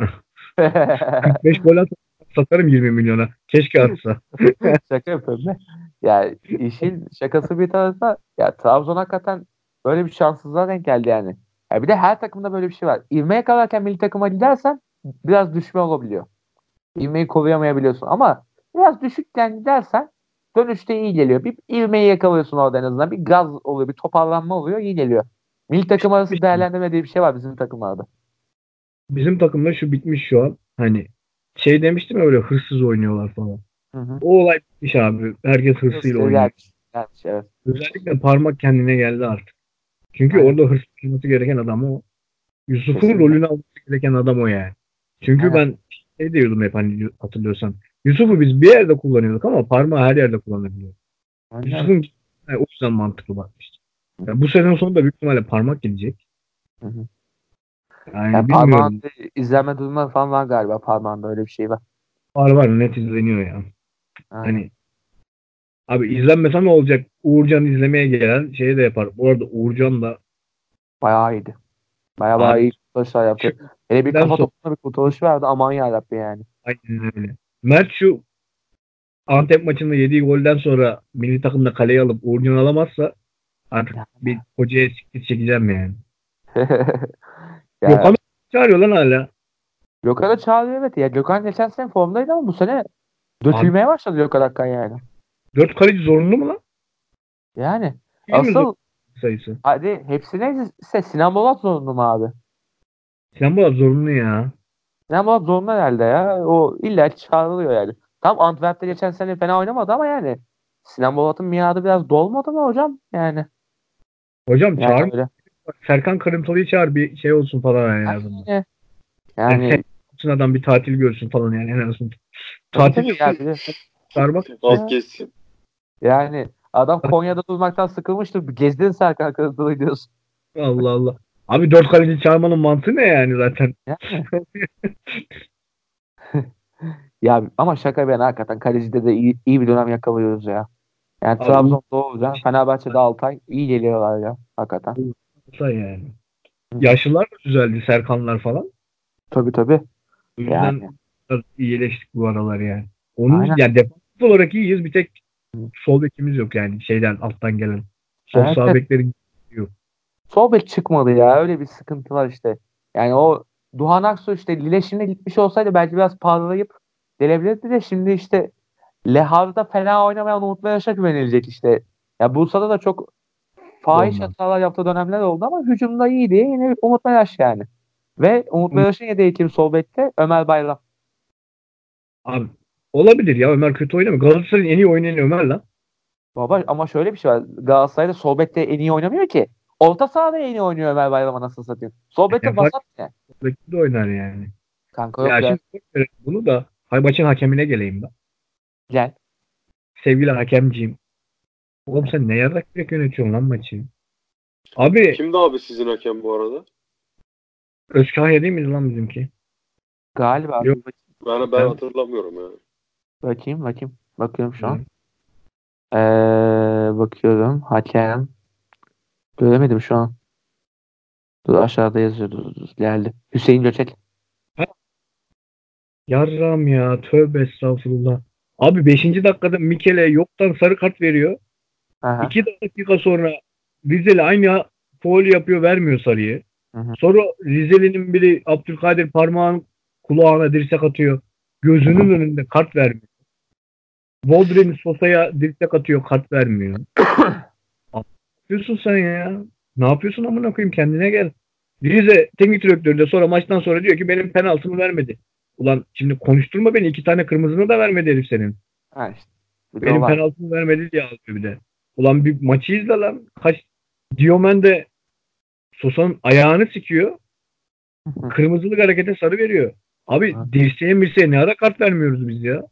5 gol at satarım 20 milyona. Keşke atsa. Şaka yapıyorum? Ya işin şakası bir tarafa ya Trabzon hakikaten böyle bir şanssızlığa denk geldi yani. Ya bir de her takımda böyle bir şey var. İvme yakalarken milli takıma gidersen biraz düşme olabiliyor. İvmeyi koruyamayabiliyorsun ama biraz düşükken gidersen dönüşte iyi geliyor. Bir ivmeyi yakalıyorsun orada en azından. Bir gaz oluyor, bir toparlanma oluyor, iyi geliyor. Milli takım arası değerlendirme diye bir şey var bizim takımlarda. Bizim takımda şu bitmiş şu an. Hani şey demiştim ya öyle hırsız oynuyorlar falan. Hı hı. O olay bitmiş abi. Herkes hırsıyla oynuyor. Gelmiş, gelmiş, evet. Özellikle parmak kendine geldi artık. Çünkü Aynen. orada hırs olması gereken adam o. Yusuf'un rolünü alması gereken adam o yani. Çünkü Aynen. ben şey diyordum hep hani hatırlıyorsan. Yusuf'u biz bir yerde kullanıyorduk ama parmağı her yerde kullanabiliyor. Yusuf'un yani o yüzden mantıklı bakmıştım. Yani bu sezon sonunda büyük ihtimalle parmak gidecek. Hı hı. Yani bilmiyorum. parmağında izlenme durumları falan var galiba parmağında öyle bir şey var. Var var net izleniyor ya. Hani abi izlenmese ne olacak? Uğurcan izlemeye gelen şeyi de yapar. Bu arada Uğurcan da Bayağı iyiydi. Bayağı bayağı Abi, iyi kurtarışlar yaptı. Hele bir kafa topuna bir kurtarış verdi. Aman yarabbim yani. aynen öyle. Mert şu Antep maçında yediği golden sonra milli takımda kaleyi alıp Uğurcan alamazsa artık bir hocaya siktir çekeceğim yani. ya, Gökhan'ı çağırıyor lan hala. Gökhan'ı çağırıyor evet. Ya Gökhan geçen sene formdaydı ama bu sene dökülmeye başladı Gökhan Akkan yani. Dört kaleci zorunlu mu lan? Yani Değil asıl sayısı? hadi hepsi neyse Sinan Bolat zorunlu mu abi? Sinan Bolat zorunlu ya. Sinan Bolat zorunlu herhalde ya. O illa çağrılıyor yani. Tam Antwerp'te geçen sene fena oynamadı ama yani Sinan Bolat'ın miadı biraz dolmadı mı hocam? Yani. Hocam yani çağır. öyle. Serkan Kırımtalı'yı çağır bir şey olsun falan yani. Yani, yani Bütün adam bir tatil görsün falan yani en azından. tabii Tatil tabii ya bir de- çağırmak Alt geçsin. Yani adam Konya'da durmaktan sıkılmıştır. Gezdin Serkan Kırıntılı diyorsun. Allah Allah. Abi dört kaleci çağırmanın mantığı ne yani zaten? Yani. ya ama şaka bir yana hakikaten kalecide de iyi, iyi bir dönem yakalıyoruz ya. Yani Abi- Trabzon'da olacak. Fenerbahçe'de Altay iyi geliyorlar ya hakikaten. Olsa yani. Yaşlılar da düzeldi Serkanlar falan. Tabii tabii. O yüzden Yani. iyileştik bu aralar yani. Onun Aynen. yani defansif olarak iyiyiz. Bir tek sol bekimiz yok yani şeyden alttan gelen. Sol Evet, sağ evet. bekleri Sol bek çıkmadı ya. Öyle bir sıkıntı var işte. Yani o Duhan Aksu işte Lille şimdi gitmiş olsaydı belki biraz parlayıp gelebilirdi de şimdi işte Lehav'da fena oynamayan Umut Meraş'a güvenilecek işte. Ya Bursa'da da çok fahiş Olmaz. hatalar yaptığı dönemler oldu ama hücumda iyiydi. Yine Umut Meraş yani. Ve Umut. Meraş'ın yedeği kim sol bekte? Ömer Bayram. Abi olabilir ya Ömer kötü oynamıyor. Galatasaray'ın en iyi oynayan Ömer lan. Baba ama şöyle bir şey var. Galatasaray'da sol bekte en iyi oynamıyor ki. Orta sahada en iyi oynuyor Ömer Bayram anasını satayım. Sol bekte fark- vasat ne? Belki de oynar yani. Kanka yok Ya ya. şimdi bunu da hay maçın hakemine geleyim ben. Gel. Sevgili hakemciğim. Oğlum sen ne yarak direkt yönetiyorsun lan maçı? Abi Kimdi abi sizin hakem bu arada? Özkahya değil miydi lan bizimki? Galiba. Yok. Ben, ben hatırlamıyorum ya. Bakayım bakayım. Bakıyorum şu Hı. an. Ee, bakıyorum. Hakem. Göremedim şu an. Dur aşağıda yazıyordu. Dur, dur, Geldi. Hüseyin Göçek. Yarram ya tövbe estağfurullah. Abi 5. dakikada Mikele yoktan sarı kart veriyor. Aha. 2 dakika sonra Rizeli aynı foul yapıyor vermiyor sarıyı. Hı hı. Sonra Rizeli'nin biri Abdülkadir parmağın kulağına dirsek atıyor. Gözünün önünde kart vermiyor. Voldren'i Sosa'ya dirsek atıyor kart vermiyor. ne yapıyorsun sen ya? Ne yapıyorsun amına koyayım kendine gel. Rize teknik direktörü de sonra maçtan sonra diyor ki benim penaltımı vermedi. Ulan şimdi konuşturma beni iki tane kırmızını da vermedi herif senin. Ha işte. Benim penaltımı vermedi diye ağlıyor bir de. Ulan bir maçı izle lan. Kaç Diomen de Sosa'nın ayağını sikiyor. Kırmızılık harekete sarı veriyor. Abi dirseğe mirseğe ne ara kart vermiyoruz biz ya?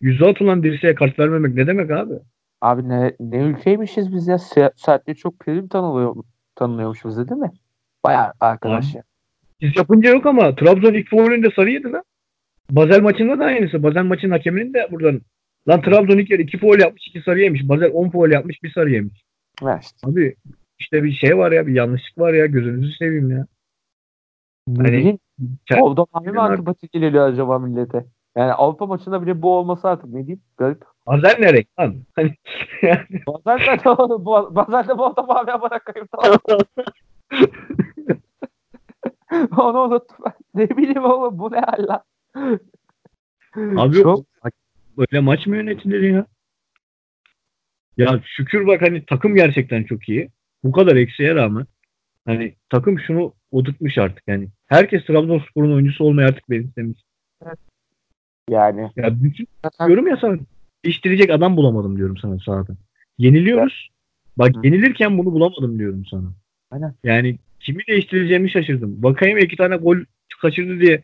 Yüze atılan dirseğe kart vermemek ne demek abi? Abi ne, ne ülkeymişiz biz ya. Saatte çok prim tanılıyor, tanınıyormuşuz değil mi? Bayağı arkadaş ya. Biz yapınca yok ama Trabzon ilk faulünde sarı yedi lan. Basel maçında da aynısı. Basel maçının hakeminin de buradan Lan Trabzon ilk yarı 2 faul yapmış 2 sarı yemiş. Basel 10 faul yapmış 1 sarı yemiş. İşte. Abi işte bir şey var ya bir yanlışlık var ya gözünüzü seveyim ya. Hani- Orada mavi mi antipatik geliyor acaba millete? Yani Avrupa maçında bile bu olması artık ne diyeyim? Garip. Basel ne renk lan? Hani yani Bazen de bu bazen de bu orada mavi bırakayım tamam. Onu unuttum ben. ne bileyim oğlum bu ne hal lan? Abi Çok- öyle maç mı yönetilir ya? Ya şükür bak hani takım gerçekten çok iyi. Bu kadar eksiğe rağmen hani takım şunu oturtmuş artık yani. Herkes Trabzonspor'un oyuncusu olmayı artık benimsemiş. yani Ya bütün diyorum ya sana değiştirecek adam bulamadım diyorum sana sahada. Yeniliyoruz. Bak Hı. yenilirken bunu bulamadım diyorum sana. Aynen. Yani kimi değiştireceğimi şaşırdım. Vakayeme iki tane gol kaçırdı diye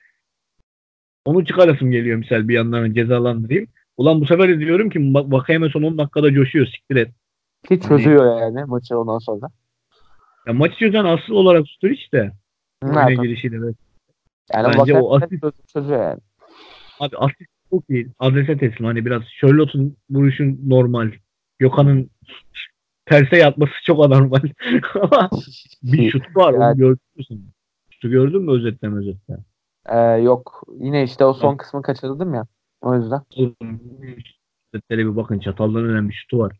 onu çıkarasım geliyor misal bir yandan cezalandırayım. Ulan bu sefer de diyorum ki Vak- Vakayeme son 10 dakikada coşuyor siktir et. Ki çözüyor yani maçı ondan sonra. Ya maçı çözen asıl olarak Sturridge de evet. girişiyle. ve- Yani Bence o asist- çöz- çözüyor yani. Abi asist çok iyi. Adrese teslim. Hani biraz Charlotte'un vuruşun normal. Gökhan'ın terse yatması çok anormal. Ama bir şut var. Onu Yani- mü sen? Şutu gördün mü özetten özetten? Ee, yok yine işte o son kısmı kaçırdım ya. O yüzden. Özetlere bir bakın. Çatalların önemli şutu var.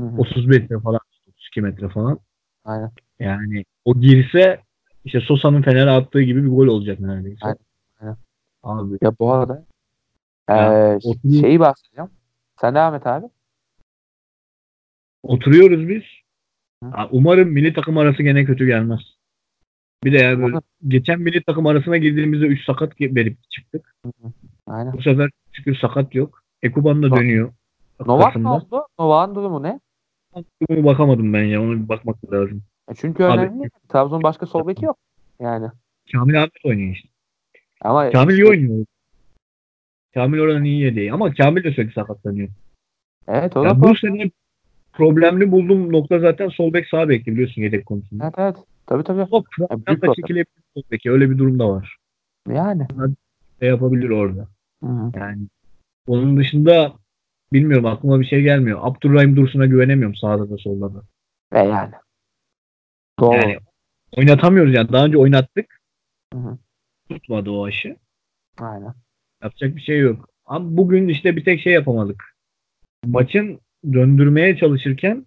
Hı hı. 30 metre falan. 32 metre falan. Aynen. Yani o girse işte Sosa'nın Fener'e attığı gibi bir gol olacak neredeyse. Aynen, aynen. Abi Ya bu arada Ya, ee, oturuyor- şeyi bahsedeceğim. Sen devam et abi. oturuyoruz biz. Hı. Umarım milli takım arası gene kötü gelmez. Bir de ya böyle geçen milli takım arasına girdiğimizde 3 sakat verip çıktık. Aynen. Bu sefer şükür sakat yok. Ekuban da dönüyor. Novak ne oldu? Novak'ın durumu ne? Bunu bakamadım ben ya. Ona bir bakmak lazım. E Çünkü Abi- önemli. Trabzon başka sol beki yok. Yani. Kamil Ahmet oynuyor işte. Ama Kamil iyi oynuyor. Kamil oradan iyi yedi. Ama Kamil de sürekli sakatlanıyor. Evet o da bu problem. sene problemli bulduğum nokta zaten sol bek sağ bekti biliyorsun yedek konusunda. Evet evet. Tabii tabii. Ama büyük Fırat'tan da problem. çekilebilir sol beki. Öyle bir durum da var. Yani. Ne yapabilir orada? Hı hı. Yani onun dışında bilmiyorum aklıma bir şey gelmiyor. Abdurrahim Dursun'a güvenemiyorum sağda da solda da. Ve yani. Doğru. Yani oynatamıyoruz yani. Daha önce oynattık. Hı hı. Tutmadı o aşı. Aynen. Yapacak bir şey yok. Ama bugün işte bir tek şey yapamadık. Maçın döndürmeye çalışırken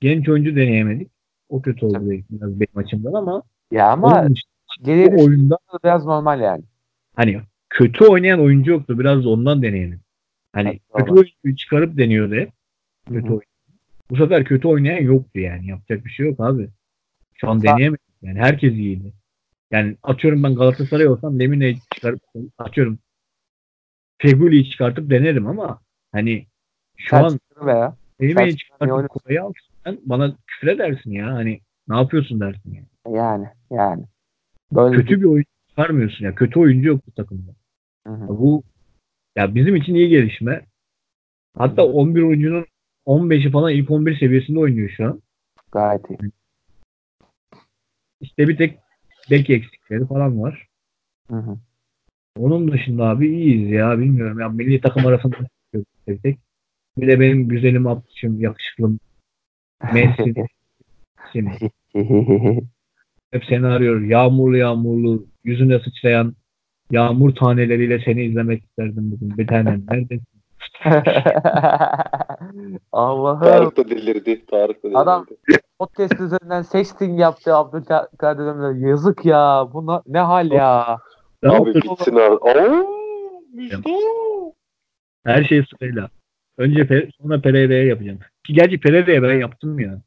genç oyuncu deneyemedik. O kötü oldu biraz benim açımdan ama Ya ama geriye oyunda biraz normal yani. hani kötü oynayan oyuncu yoktu. Biraz da ondan deneyelim. Hani kötü oyuncuyu çıkarıp deniyordu hep. Kötü oyun. Bu sefer kötü oynayan yoktu yani. Yapacak bir şey yok abi. Şu an deneyemedik. Yani herkes iyiydi. Yani atıyorum ben Galatasaray olsam Lemine'yi çıkarıp atıyorum Feguli'yi çıkartıp denerim ama hani şu Sen an çıktın be ya. Lemine'yi çıkartıp Kolay'ı alsan bana küfür edersin ya. Hani ne yapıyorsun dersin yani. Yani. Yani. Böyle Kötü bir oyuncu çıkarmıyorsun ya. Kötü oyuncu yok bu takımda. Hı hı. Bu ya bizim için iyi gelişme. Hatta 11 oyuncunun 15'i falan ilk 11 seviyesinde oynuyor şu an. Gayet iyi. İşte bir tek bek eksikleri falan var. Hı hı. Onun dışında abi iyiyiz ya bilmiyorum. Ya milli takım arasında bir tek. Bir de benim güzelim Abdüşüm, yakışıklım Messi. Şimdi hep seni arıyor. Yağmurlu yağmurlu yüzüne sıçrayan yağmur taneleriyle seni izlemek isterdim bugün. Bir tanem neredesin? Allah'ım. Tarık da delirdi. Tarık da delirdi. Adam- Podcast üzerinden sexting yaptı Abdülkadir Ömür. Yazık ya. Bu na- ne hal ya. Ne Abi bitsin abi. Oo, Müjde. Her şey sırayla. Önce Pe- sonra Pereira'ya yapacağım. Ki gerçi Pereira'ya ben yaptım ya.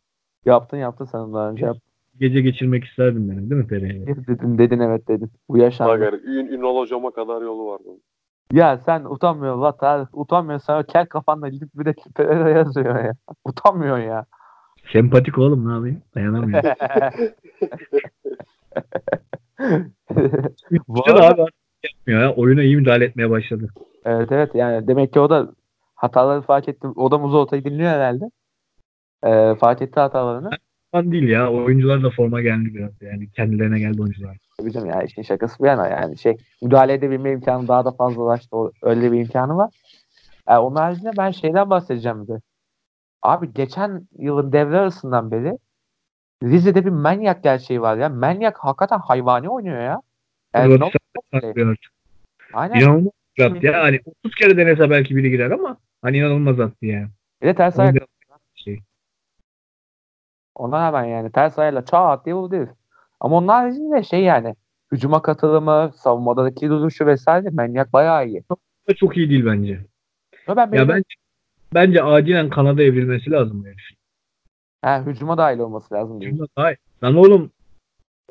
Yaptın yaptın sen daha önce. Yaptın. Gece geçirmek isterdim benim değil mi Pereira'ya? Dedin dedin evet dedin. Bu yaşandı. Bak yani ün, ünal hocama kadar yolu var bunun. Ya sen Tarık. Utanmıyorsun. Sen o kel kafanla gidip bir de Pereira yazıyor ya. Utanmıyorsun ya. Sempatik oğlum ne yapayım? Dayanamıyorum. Bu arada- abi artık yapmıyor ya. Oyuna iyi müdahale etmeye başladı. Evet evet yani demek ki o da hataları fark etti. O da Muzolta'yı dinliyor herhalde. Ee, fark etti hatalarını. Falan değil ya. Oyuncular da forma geldi biraz. Yani kendilerine geldi oyuncular. Bizim ya işin şakası bir yana yani şey müdahale edebilme imkanı daha da fazlalaştı. Öyle bir imkanı var. Ee, onun haricinde ben şeyden bahsedeceğim de. Abi geçen yılın devre arasından beri Rize'de bir manyak gerçeği var ya. Manyak hakikaten hayvani oynuyor ya. Yani Rodi no- saklıyor artık. aynen. İnanılmaz attı ya. Hani 30 kere denese belki biri girer ama hani inanılmaz attı yani. Bir de ters ayak. Ona hemen yani ters ayağıyla çat diye vurdu herif. Ama onun haricinde şey yani hücuma katılımı, savunmadaki duruşu vesaire manyak bayağı iyi. Çok iyi değil bence. Ama ben Ya bence bence acilen Kanada evrilmesi lazım herif. he, hücuma dahil olması lazım. daha iyi. Lan oğlum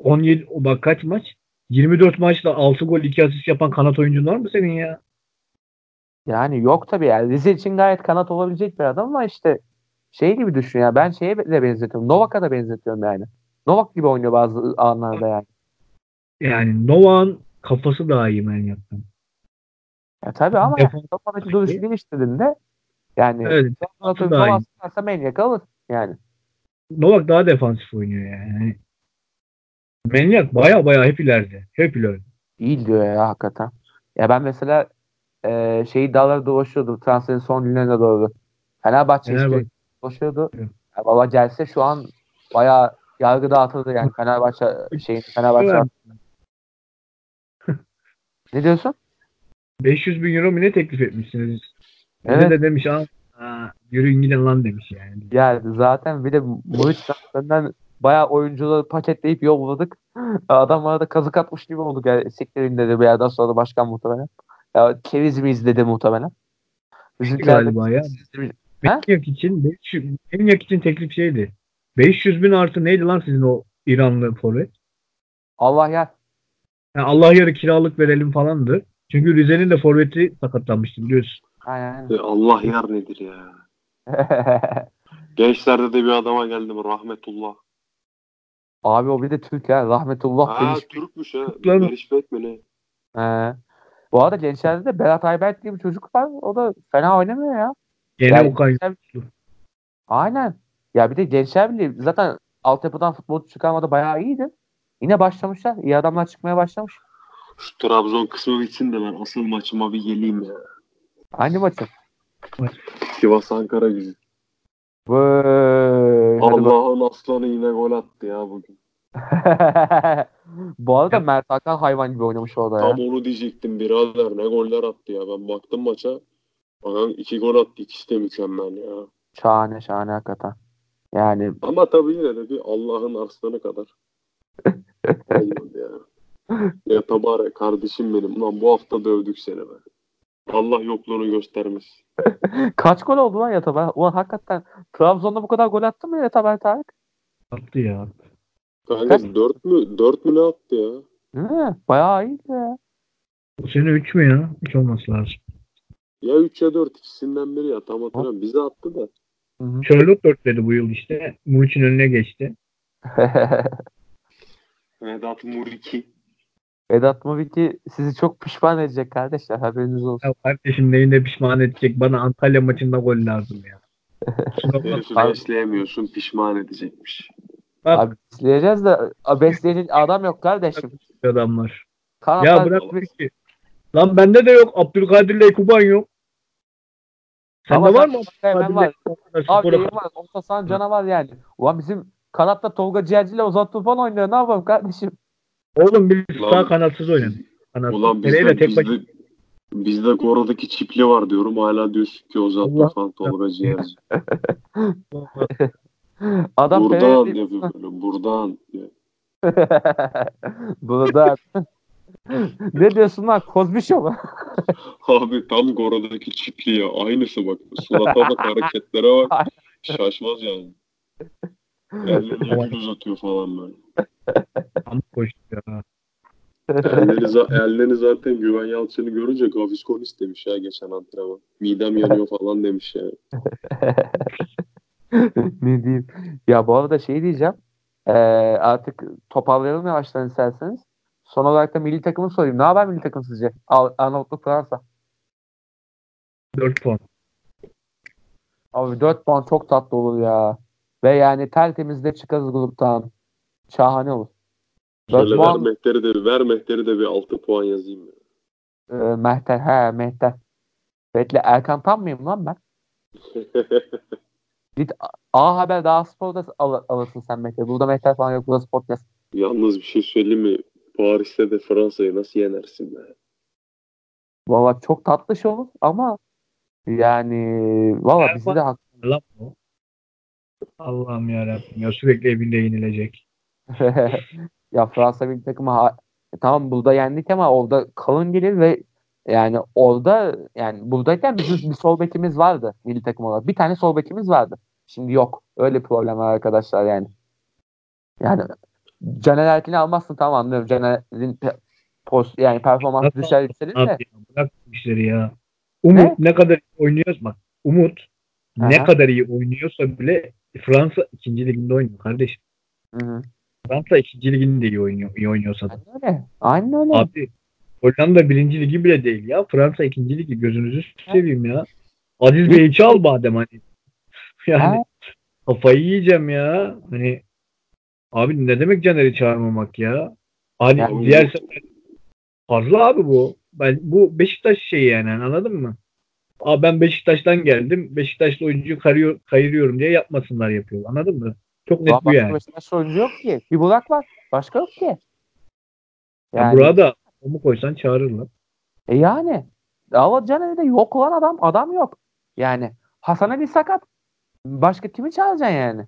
17 o bak kaç maç? 24 maçta 6 gol 2 asist yapan kanat oyuncun var mı senin ya? Yani yok tabii yani. Rize için gayet kanat olabilecek bir adam ama işte şey gibi düşün ya. Ben şeye de benzetiyorum. Novak'a da benzetiyorum yani. Novak gibi oynuyor bazı anlarda yani. Yani Novak'ın kafası daha iyi manyaktan. Ya tabii ama Defans- yani, kafadaki duruşu geliştirdiğinde yani Evet. Novak daha iyi. manyak alır yani. Novak daha defansif oynuyor yani. Manyak baya baya hep ileride. Hep ileride. İyi diyor ya hakikaten. Ya ben mesela e, şeyi dağları dolaşıyordum transferin son günlerine doğru. Fenerbahçe Fenerbahçe. işte dolaşıyordu. Evet. Ya valla gelse şu an bayağı yargı dağıtıldı yani Fenerbahçe şeyin Fenerbahçe. Ne diyorsun? 500 bin euro mu ne teklif etmişsiniz? Evet. de demiş ha, ha yürüyün gidin lan demiş yani. Yani zaten bir de Muriç transferinden bayağı oyuncuları paketleyip yolladık. Adamlara da kazık atmış gibi olduk. Yani siktirin dedi bir yerden sonra da başkan muhtemelen. Ya keviz mi izledi muhtemelen? De- galiba ya. Manyak için 500, Manyak için teklif şeydi. 500 bin artı neydi lan sizin o İranlı forvet? Allah ya. Yani Allah yarı kiralık verelim falandı. Çünkü Rize'nin de forveti sakatlanmıştı biliyorsun. Aynen. E, Allah yar nedir ya. Gençlerde de bir adama geldim rahmetullah. Abi o bir de Türk ya. Rahmetullah Ha. Türkmüş ha. Türkler mi? Mi ne? He. Bu arada gençlerde de Berat Ayberk diye bir çocuk var. O da fena oynamıyor ya. Yani- Okay. Aynen. Ya bir de Gençler Birliği zaten altyapıdan futbolcu çıkarmada bayağı iyiydi. Yine başlamışlar. İyi adamlar çıkmaya başlamış. Şu Trabzon kısmı bitsin de ben asıl maçıma bir geleyim ya. Hangi maçı? Sivas Ankara gücü. Bak- Allah'ın aslanı yine gol attı ya bugün. Bu arada Mert Hakan hayvan gibi oynamış orada ya. Tam onu diyecektim birader ne goller attı ya. Ben baktım maça. Bakan iki gol attı ikisi de mükemmel ya. Şahane şahane hakikaten. Yani Ama tabii yine de bir Allah'ın aslanı kadar. Olmadı ya. Ya Tabare kardeşim benim. Ulan bu hafta dövdük seni be. Allah yokluğunu göstermesin. kaç gol oldu lan Yataber? Ulan hakikaten Trabzon'da bu kadar gol attı mı Yataber Tarık? Attı ya. Kanka 4 mü? 4 mü ne attı ya? Değil mi? Bayağı iyiydi ya. Bu sene 3 mü ya? 3 olması lazım. Ya 3 ya 4 ikisinden biri ya. Tam hatırlamıyorum. Bize attı da. Hı hı. Charlotte 4 dedi bu yıl işte. Muriç'in önüne geçti. Vedat Muriki. Vedat Maviki sizi çok pişman edecek kardeşler haberiniz olsun. Ya kardeşim neyine pişman edecek? Bana Antalya maçında gol lazım ya. Herifi besleyemiyorsun pişman edecekmiş. Abi besleyeceğiz de besleyecek adam yok kardeşim. adamlar. Kanatlar Ya bırak ki. Lan bende de yok. Abdülkadir Leykuban yok. Sende var mı? Hemen var. Abi benim var. Orta sahan canavar yani. Ulan bizim kanatta Tolga Ciğerci ile Ozan Tufan oynuyor. Ne yapalım kardeşim? Oğlum biz Ulan- sağ kanatsız oynadık. Kanatsız. Ulan bizde, tek bizde, bizde Gora'daki çipli var diyorum. Hala diyorsun ki Ozan Tufan Tolga Ciğerci. Adam Buradan yapıyor böyle. Buradan. diyor. Ne diyorsun lan? Kozbi Show mu? Abi tam Gora'daki çipli ya. Aynısı bak. Surata bak hareketlere bak. Şaşmaz yani. Ellerini uzatıyor falan böyle. Tam koştu ya. Elleri, za- ellerini zaten Güven Yalçın'ı görünce Gavisconis demiş ya geçen antrenman. Midem yanıyor falan demiş yani. ne diyeyim? Ya bu arada şey diyeceğim. Ee, artık toparlayalım yavaştan isterseniz. Son olarak da milli takımı sorayım. Ne haber milli takım sizce? Ar- Arnavutluk Fransa. 4 puan. Abi 4 puan çok tatlı olur ya. Ve yani tertemiz de çıkarız gruptan. Şahane olur. 4 Şöyle ver puan Mehter'i de, ver Mehter'i de bir 6 puan yazayım ya. e, Mehter. He Mehter. Bekle Erkan Tan mıyım lan ben? A Haber daha sporda al- alırsın sen Mehter. Burada Mehter falan yok. Burada Sport Yalnız bir şey söyleyeyim mi? Paris'te de Fransa'yı nasıl yenersin be? Valla çok tatlı şey olur ama yani valla bizi de hak Lan bu. Allah'ım yarabbim ya sürekli evinde yenilecek. ya Fransa milli takımı ha- tamam burada yendik ama orada kalın gelir ve yani orada yani buradayken bizim bir sol bekimiz vardı milli takım olarak. Bir tane sol bekimiz vardı. Şimdi yok. Öyle problem var arkadaşlar yani. Yani Caner Erkin'i almazsın tamam anlıyorum. Caner'in pe- post yani performansı Nasıl düşer Abi de. ya, bırak işleri ya. Umut ne, kadar iyi oynuyorsa bak Umut ne Aha. kadar iyi oynuyorsa bile Fransa ikinci liginde oynuyor kardeşim. Hı hı. Fransa ikinci liginde iyi oynuyor, iyi oynuyorsa da. Aynen öyle. Aynen öyle. Abi Hollanda birinci ligi bile değil ya. Fransa ikinci ligi gözünüzü seveyim ya. Aziz Bey'i çal badem hani. Yani Ha. kafayı yiyeceğim ya. Hani abi ne demek Caner'i çağırmamak ya? Hani Ya, diğer sefer fazla abi bu. Ben bu Beşiktaş şeyi yani anladın mı? Abi ben Beşiktaş'tan geldim. Beşiktaşlı oyuncuyu kayıyor, kayırıyorum diye yapmasınlar yapıyor. Anladın mı? Çok net Ulan bu yani. Beşiktaş oyuncu yok ki. Bir Burak var. Başka yok ki. Ya Yani, burada onu koysan çağırırlar. e yani. Ama Caner'de yok olan adam adam yok. Yani Hasan Ali sakat. Başka kimi çağıracaksın yani?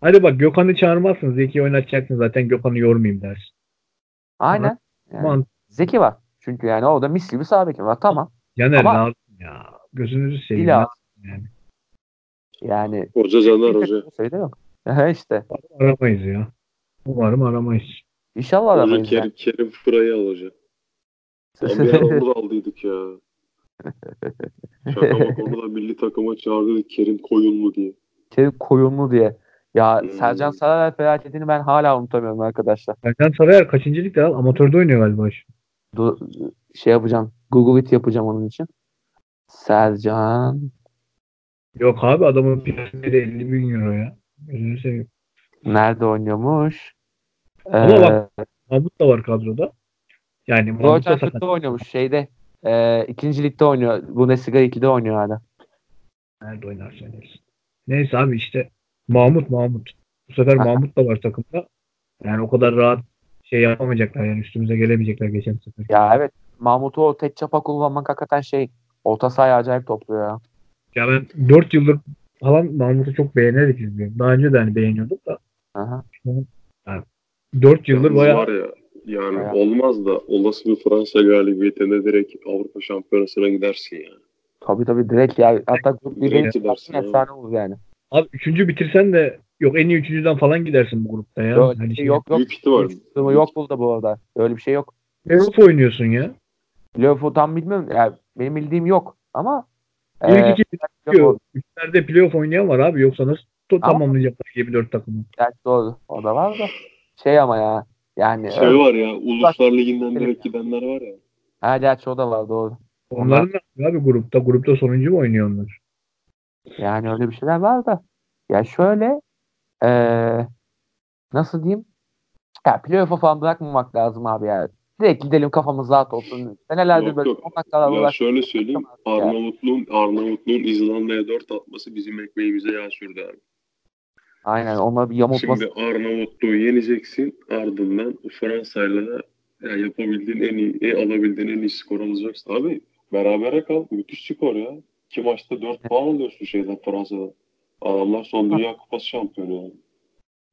Hadi bak Gökhan'ı çağırmazsın. Zeki'yi oynatacaksın zaten Gökhan'ı yormayayım dersin. Aynen. Yani Zeki var. Çünkü yani orada mis gibi sağ beki var. Tamam. Caner Ama- lazım ya. Gözünüzü seveyim. İlla- Yani. Yani Hoca Caner Hoca. Şey de yok. He işte. Aramayız ya. Umarım aramayız. İnşallah Hoca aramayız Kerim, yani. Kerim Fıra'yı al hoca. Lan bir ara onu da aldıydık ya. Şaka bak onu da milli takıma çağırdık Kerim Koyunlu diye. Kerim koyunlu diye. Ya Hmm. Sercan Sarayer felaketini ben hala unutamıyorum arkadaşlar. Sercan Sarıyer kaçıncı ligde al? Amatörde oynuyor galiba. şu. Du şey yapacağım. Google it yapacağım onun için. Sercan Yok abi adamın piyasası 50 bin euro ya. Seveyim. nerede oynuyormuş? Ama Ee, bak, Mahmut da var kadroda. Yani Mahmut da sakat. Oynuyormuş şeyde. E, ikinci ligde oynuyor. Bundesliga 2'de oynuyor hala. Nerede oynarsa oynasın. Neyse abi işte Mahmut Mahmut. Bu sefer. Mahmut da var takımda. Yani o kadar rahat şey yapamayacaklar yani üstümüze gelemeyecekler geçen sefer. Ya evet. Mahmut'u o tek çapa kullanmak hakikaten şey orta sahayı acayip topluyor ya. Ya ben 4 yıldır falan Mahmut'u çok beğenerek izliyorum. Daha önce de hani beğeniyorduk da Aha. 4 yıldır Yalnız bayağı var ya yani Bayağı. olmaz da olası bir Fransa galibiyetine direkt Avrupa Şampiyonası'na gidersin ya. Tabii tabii direkt ya. Hatta grup Direkt birbirini gidersin çıkarsın abi. efsane olur yani. Abi üçüncü bitirsen de yok en iyi üçüncüden falan gidersin bu grupta ya. Bir Hani şey yok yok. Büyük ihtimal. Sınırı yok burada bu arada. Öyle bir şey yok. Avrupa oynuyorsun ya. Playoff'u tam bilmiyorum. Yani benim bildiğim yok ama İlk e, iki bitiyor. Üçlerde playoff oynayan var abi. Yoksa nasıl to- Ama- tamamlayacaklar gibi dört takımı. gerçi doğru. O da var da. Şey ama ya. Yani Şey var ya Uluslar Ligi'nden direkt gidenler var ya. ha, gerçi o da var doğru. Onların ne yapıyor abi grupta? Grupta sonuncu mu oynuyor onlar? Yani öyle bir şeyler var da. Ya şöyle eee nasıl diyeyim? Ya playoff'a falan bırakmamak lazım abi ya. Direkt gidelim kafamız rahat olsun. Senelerdir Yok, böyle yok. 10 dakikalar Ya uğraş. şöyle söyleyeyim. Arnavutluğun, Arnavutluğun İzlanda'ya 4 atması bizim ekmeğimize yağ sürdü abi. Aynen onları bir yamultması. Şimdi Arnavutluğu yeneceksin. Ardından Fransa'yla da ya yapabildiğin en iyi, en alabildiğin en iyi skor alacaksın. Abi berabere kal. Müthiş skor ya. İki maçta 4 puan alıyorsun şeyden Fransa'dan. Adamlar son Dünya Kupası şampiyonu yani.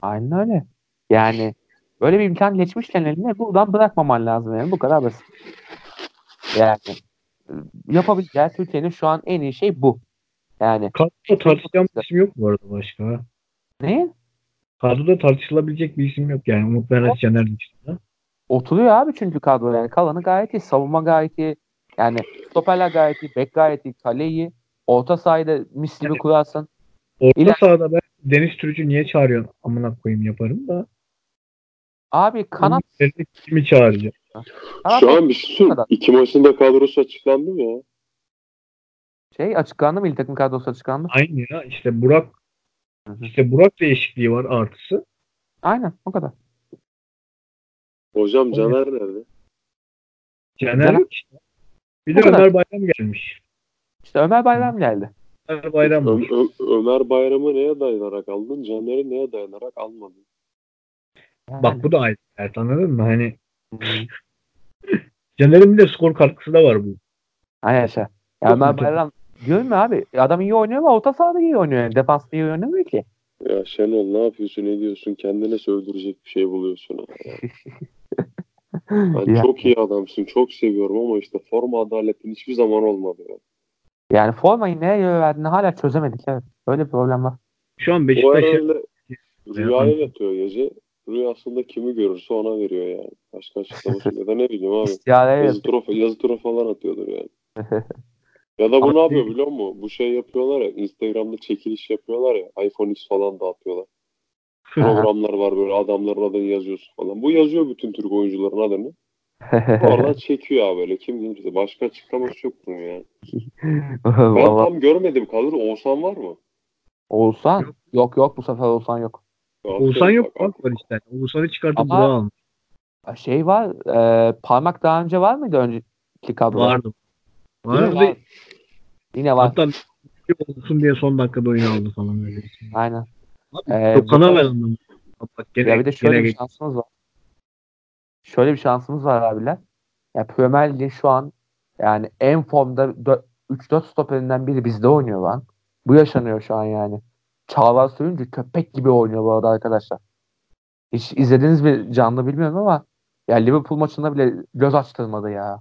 Aynen öyle. Yani böyle bir imkan geçmişken eline buradan bırakmaman lazım yani. Bu kadar basit. Yani e, yapabileceği Türkiye'nin şu an en iyi şey bu. Yani Kadroda tartışacağım bir isim yok bu arada başka. ne? Kadroda tartışılabilecek bir isim yok yani. Umut Meraş Caner dışında. Oturuyor abi çünkü kadro yani. Kalanı gayet iyi. Savunma gayet iyi. Yani stoperler gayet iyi. Bek gayet iyi. Kale iyi. Orta sahayı da mis gibi kurarsın. Orta İler- sahada ben Deniz Türücü niye çağırıyorsun? Amına koyayım yaparım da. Abi kanat, Kimi çağıracağım? kanat Şu an bir şey söyleyeyim. kadar. İki maçın da kadrosu açıklandı mı ya? şey açıklandı mı? İl takım kadrosu açıklandı. Aynı ya. İşte Burak Hı hı. işte Burak değişikliği var artısı. Aynen o kadar. Hocam Caner nerede? Caner Caner- yok işte. Bir de. Ömer Bayram gelmiş. İşte Ömer Bayram geldi. Ömer Bayram Ö-. Ö- Ömer Bayram'ı neye dayanarak aldın? Caner'i neye dayanarak almadın? Bak bu da ayrı. dert, anladın mı? Hani Hı. Caner'in bir de skor katkısı da var bu. Aynen şey. Ya Ömer. Bayram diyorum ya abi adam iyi oynuyor ama orta sahada iyi oynuyor. Yani. Defansta iyi oynamıyor ki. Ya Şenol ne yapıyorsun ne diyorsun? Kendine sövdürecek bir şey buluyorsun. ha. Yani Ya- çok iyi adamsın. Çok seviyorum ama işte forma adaletin hiçbir zaman olmadı. Ya. Yani formayı neye göre verdiğini hala çözemedik. Evet. Böyle bir problem var. Şu an O Beşiktaş herhalde rüyaya yatıyor gece. Rüyasında kimi görürse ona veriyor yani. Başka açıklaması ya da ne bileyim abi. Yazı tura, yazı tura falan atıyordur yani. Ya da bu ne yapıyor biliyor musun? Bu şey yapıyorlar ya. Instagram'da çekiliş yapıyorlar ya. iPhone X falan dağıtıyorlar. Programlar var böyle adamların adını yazıyorsun falan. Bu yazıyor bütün Türk oyuncuların adını. Oradan çekiyor abi böyle. Kim gelirse. Başka açıklaması yok bunun yani. Ben tam görmedim kadro. Oğuzhan var mı? Oğuzhan yok yok bu sefer Oğuzhan yok. Oğuzhan yok bak var işte. Oğuzhan'ı çıkartıp Ama- Burak'ı almış. Şey var e, parmak daha önce var mıydı önceki kadroda? Vardı. Var. Yine var. Hatta bir olsun diye son dakikada oyunu aldı falan böyle. Aynen. Ee. Bak gene, ya bir de şöyle bir şansımız var. Şöyle bir şansımız var abiler. Ya Premier Lig'in şu an yani en formda 3-4 stoperinden biri bizde oynuyor lan. Bu yaşanıyor şu an yani. Çağlar Söyüncü köpek gibi oynuyor bu arada arkadaşlar. Hiç izlediniz mi canlı bilmiyorum ama ya Liverpool maçında bile göz açtırmadı ya.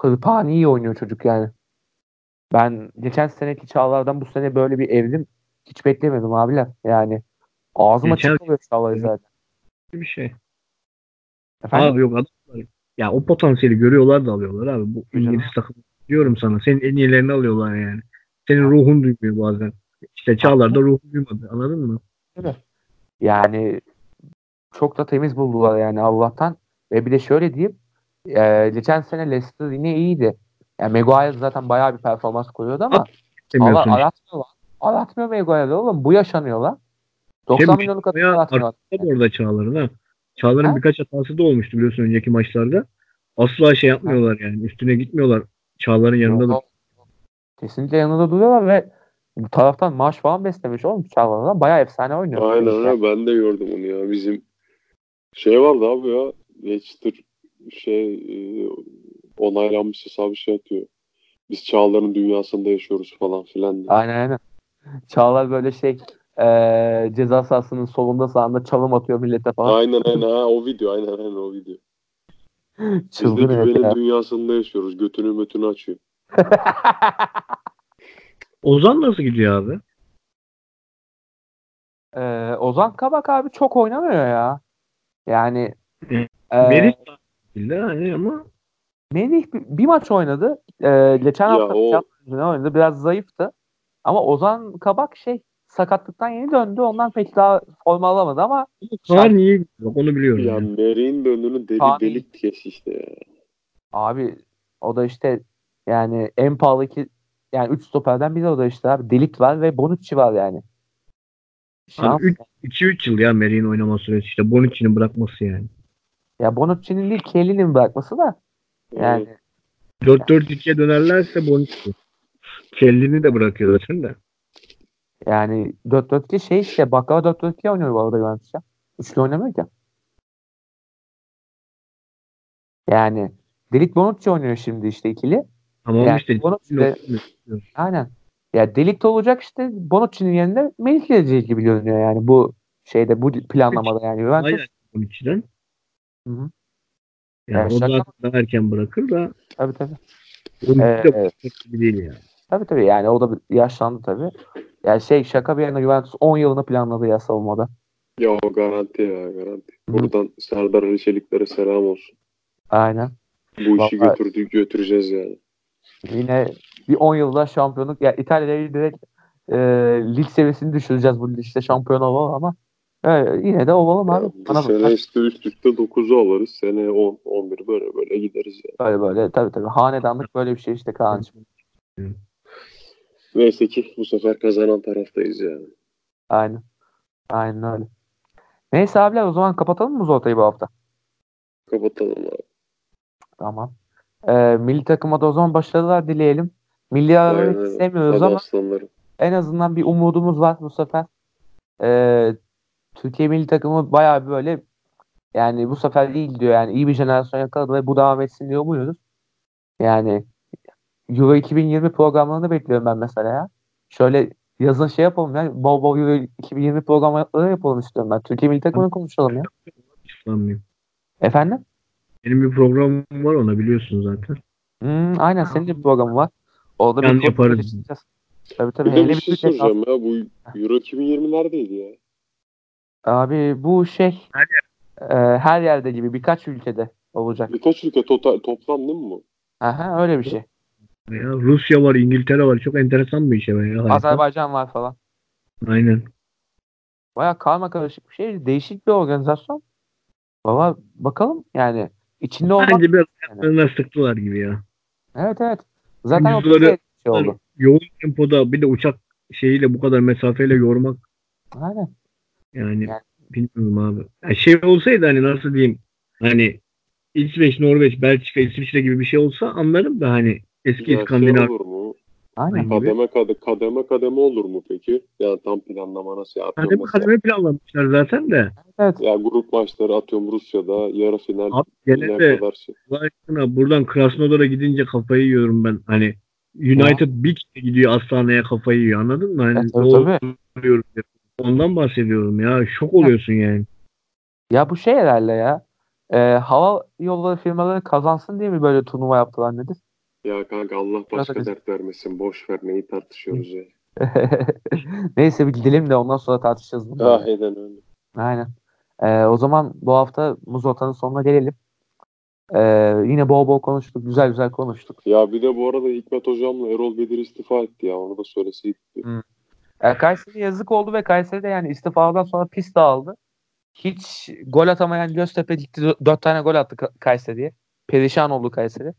Hırpani iyi oynuyor çocuk yani. Ben geçen seneki Çağlar'dan bu sene böyle bir evrim hiç beklemedim abiler. Yani ağzıma çıkıyor Çağlar'ı zaten. bir şey. Efendim? Abi yok adamlar. Ya o potansiyeli görüyorlar da alıyorlar abi. Bu canım. İngiliz takımı diyorum sana. Senin en iyilerini alıyorlar yani. Senin ruhun duymuyor bazen. İşte Çağlar da ruhun duymadı. Anladın mı? Yani çok da temiz buldular yani Allah'tan. Ve bir de şöyle diyeyim. E, geçen sene Leicester yine iyiydi. Yani Maguire zaten bayağı bir performans koyuyordu ama Allah Demiyorsun. Aratmıyor Maguire'de oğlum. Bu yaşanıyor lan. 90 Şey, milyonluk atıyor aratmıyor. Orada Çağlar'ın ha. Çağlar'ın Ha? birkaç hatası da olmuştu biliyorsun önceki maçlarda. Asla şey yapmıyorlar yani. Üstüne gitmiyorlar. Çağlar'ın yanında da. Kesinlikle yanında duruyorlar ve bu taraftan maaş falan beslemiş oğlum Çağlar'dan. Bayağı efsane oynuyor. Aynen öyle. Ben de gördüm onu ya. Bizim şey vardı abi ya. Leicester şey e, onaylanmış hesabı şey atıyor. Biz Çağlar'ın dünyasında yaşıyoruz falan filan diye. Aynen aynen. Çağlar böyle şey eee ceza sahasının solunda sağında çalım atıyor millete falan. Aynen aynen ha, o video aynen aynen o video. Biz de Çılgın güvenin ya. dünyasında yaşıyoruz. Götünü mötünü açıyor. Ozan nasıl gidiyor abi? Eee, Ozan Kabak abi çok oynamıyor ya. Yani eee, Merih hani ama Melih bir, bir maç oynadı. Eee, geçen Ya hafta o- League oynadı. Biraz zayıftı. Ama Ozan Kabak şey sakatlıktan yeni döndü. Ondan pek daha forma alamadı ama Kaan iyi bak onu biliyorum. Ya yani. Merih'in de önünü deli Sami- delik kes işte ya. abi o da işte yani en pahalı iki yani 3 stoperden biri o da işte abi. Delit var ve Bonucci var yani. Şans. Abi 2-3 yıl ya Merih'in oynama süresi işte Bonucci'nin bırakması yani. Ya Bonucci'nin değil Kelly'nin bırakması da yani 4-4-2'ye dönerlerse Bonucci. Kellini de bırakıyor zaten de. yani 4-4-2 şey işte Bakkala 4-4-2 oynuyor bu arada Juventus ya. Üçlü oynamıyor ki. Yani Delit Bonucci oynuyor şimdi işte ikili. Tamam Yani işte Bonucci de aynen. Ya Delit olacak işte Bonucci'nin yerine Melih gelecek gibi görünüyor yani bu şeyde bu planlamada yani Juventus. Aynen Bonucci'den. Hı hı. Yani Ya o şaka- daha, erken bırakır da Tabii tabii. Bonucci Ee, de gibi değil yani. Tabii tabii yani o da bir- yaşlandı tabii. Yani şey şaka bir yana Juventus 10 yılını planladı ya savunmada. Ya o garanti ya garanti. Hı. Buradan Serdar Ali Çelikler'e selam olsun. Aynen. Bu işi Vallahi- götürdük götüreceğiz yani. Yine bir 10 yılda şampiyonluk ya İtalya'yı direkt e, lig seviyesini düşüreceğiz bu işte şampiyon olalım ama e, yine de olalım abi. Ya bu Bana sene bak. işte üst üste 9'u alırız. Sene 10, 11 böyle böyle gideriz yani. Böyle böyle tabii tabii. Hanedanlık böyle bir şey işte Kaan'cığım. Neyse ki bu sefer kazanan taraftayız yani. Aynen. Aynen öyle. Neyse abiler o zaman kapatalım mı Zolta'yı bu hafta? Kapatalım abi. Tamam. E, milli takıma da o zaman başarılar dileyelim. Milli araları Hadi ama aslanlarım. en azından bir umudumuz var bu sefer. Ee, Türkiye milli takımı bayağı böyle yani bu sefer değil diyor yani iyi bir jenerasyon yakaladı ve bu devam etsin diye umuyoruz. Yani Euro 2020 programlarını bekliyorum ben mesela ya. Şöyle yazın şey yapalım ya. Bol bol Euro 2020 programları yapalım istiyorum ben. Türkiye milli takımını konuşalım ya. Sanmıyorum. Efendim? Benim bir programım var ona biliyorsun zaten. Hmm, aynen senin de bir programın var. Orada Yan bir yaparız. Tabii tabii. Bir de Hele bir bir şey soracağım ya. Bu Euro 2020 neredeydi ya? Abi bu şey Her e, her yerde gibi birkaç ülkede olacak. Birkaç ülke total, toplam değil mi bu? Aha, öyle bir şey. Ya, Rusya var, İngiltere var. Çok enteresan bir şey. Ya. Azerbaycan var falan. Aynen. Baya karma karışık bir şey. Değişik bir organizasyon. Baba bakalım yani içinde olmak. Bence biraz ayaklarına sıktılar gibi ya. Evet evet. Zaten o bize şey oldu. Yoğun tempoda bir de uçak şeyiyle bu kadar mesafeyle yormak Aynen. yani Yani- bilmiyorum abi. Ya şey olsaydı hani nasıl diyeyim hani İsveç, Norveç, Belçika, İsviçre gibi bir şey olsa anlarım da hani eski Ya şey İskandinav olur mu? Aynen. gibi. Kademe kademe, kademe kademe olur mu peki? Ya tam planlama nasıl ya? Atıyorum kademe mesela- kademe planlamışlar zaten de. Evet. Ya grup maçları atıyorum Rusya'da yarı final Abi gene de kadar şey. Aşkına buradan Krasnodar'a gidince kafayı yiyorum ben. Hani United bir kere gidiyor Astana'ya kafayı yiyor anladın mı? Hani Evet, tabii, tabii. oluyorum ya. Ondan bahsediyorum ya. Şok oluyorsun yani. Ya bu şey herhalde ya. E, hava yolları firmaları kazansın diye mi böyle turnuva yaptılar nedir? Ya kanka Allah başka Biraz- dert vermesin. Boş ver neyi tartışıyoruz ya. Neyse bir gidelim de ondan sonra tartışacağız. bunu. Ah eden öyle. Aynen. Ee, o zaman bu hafta Muz Orta'nın sonuna gelelim. Ee, yine bol bol konuştuk. Güzel güzel konuştuk. Ya bir de bu arada Hikmet hocamla Erol Bedir istifa etti ya. Onu da söyleseydik. Ee, Kayseri yazık oldu ve Kayseri de yani istifadan sonra pis dağıldı. Hiç gol atamayan Göztepe gitti. dö- Dört tane gol attı Ka- Kayseri'ye. Perişan oldu Kayseri.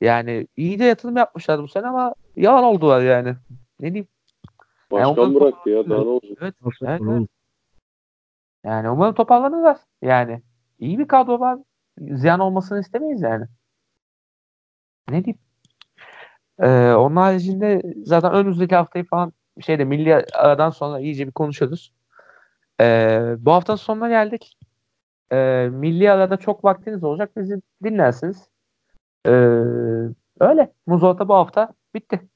Yani iyi de yatırım yapmışlar bu sene ama yalan oldular yani. Ne diyeyim? Başkan sonra- bıraktı ya. Daha ne olacak? Evet. Evet, oğlum? Yani umarım toparlanırlar. Yani iyi bir kadro var. Ziyan olmasını istemeyiz yani. Ne diyeyim? Ee, onun haricinde zaten önümüzdeki haftayı falan şeyde milli aradan sonra iyice bir konuşuruz. Ee, bu haftanın sonuna geldik. Ee, milli arada çok vaktiniz olacak. Bizi dinlersiniz. Ee, öyle. Muzolta bu hafta bitti.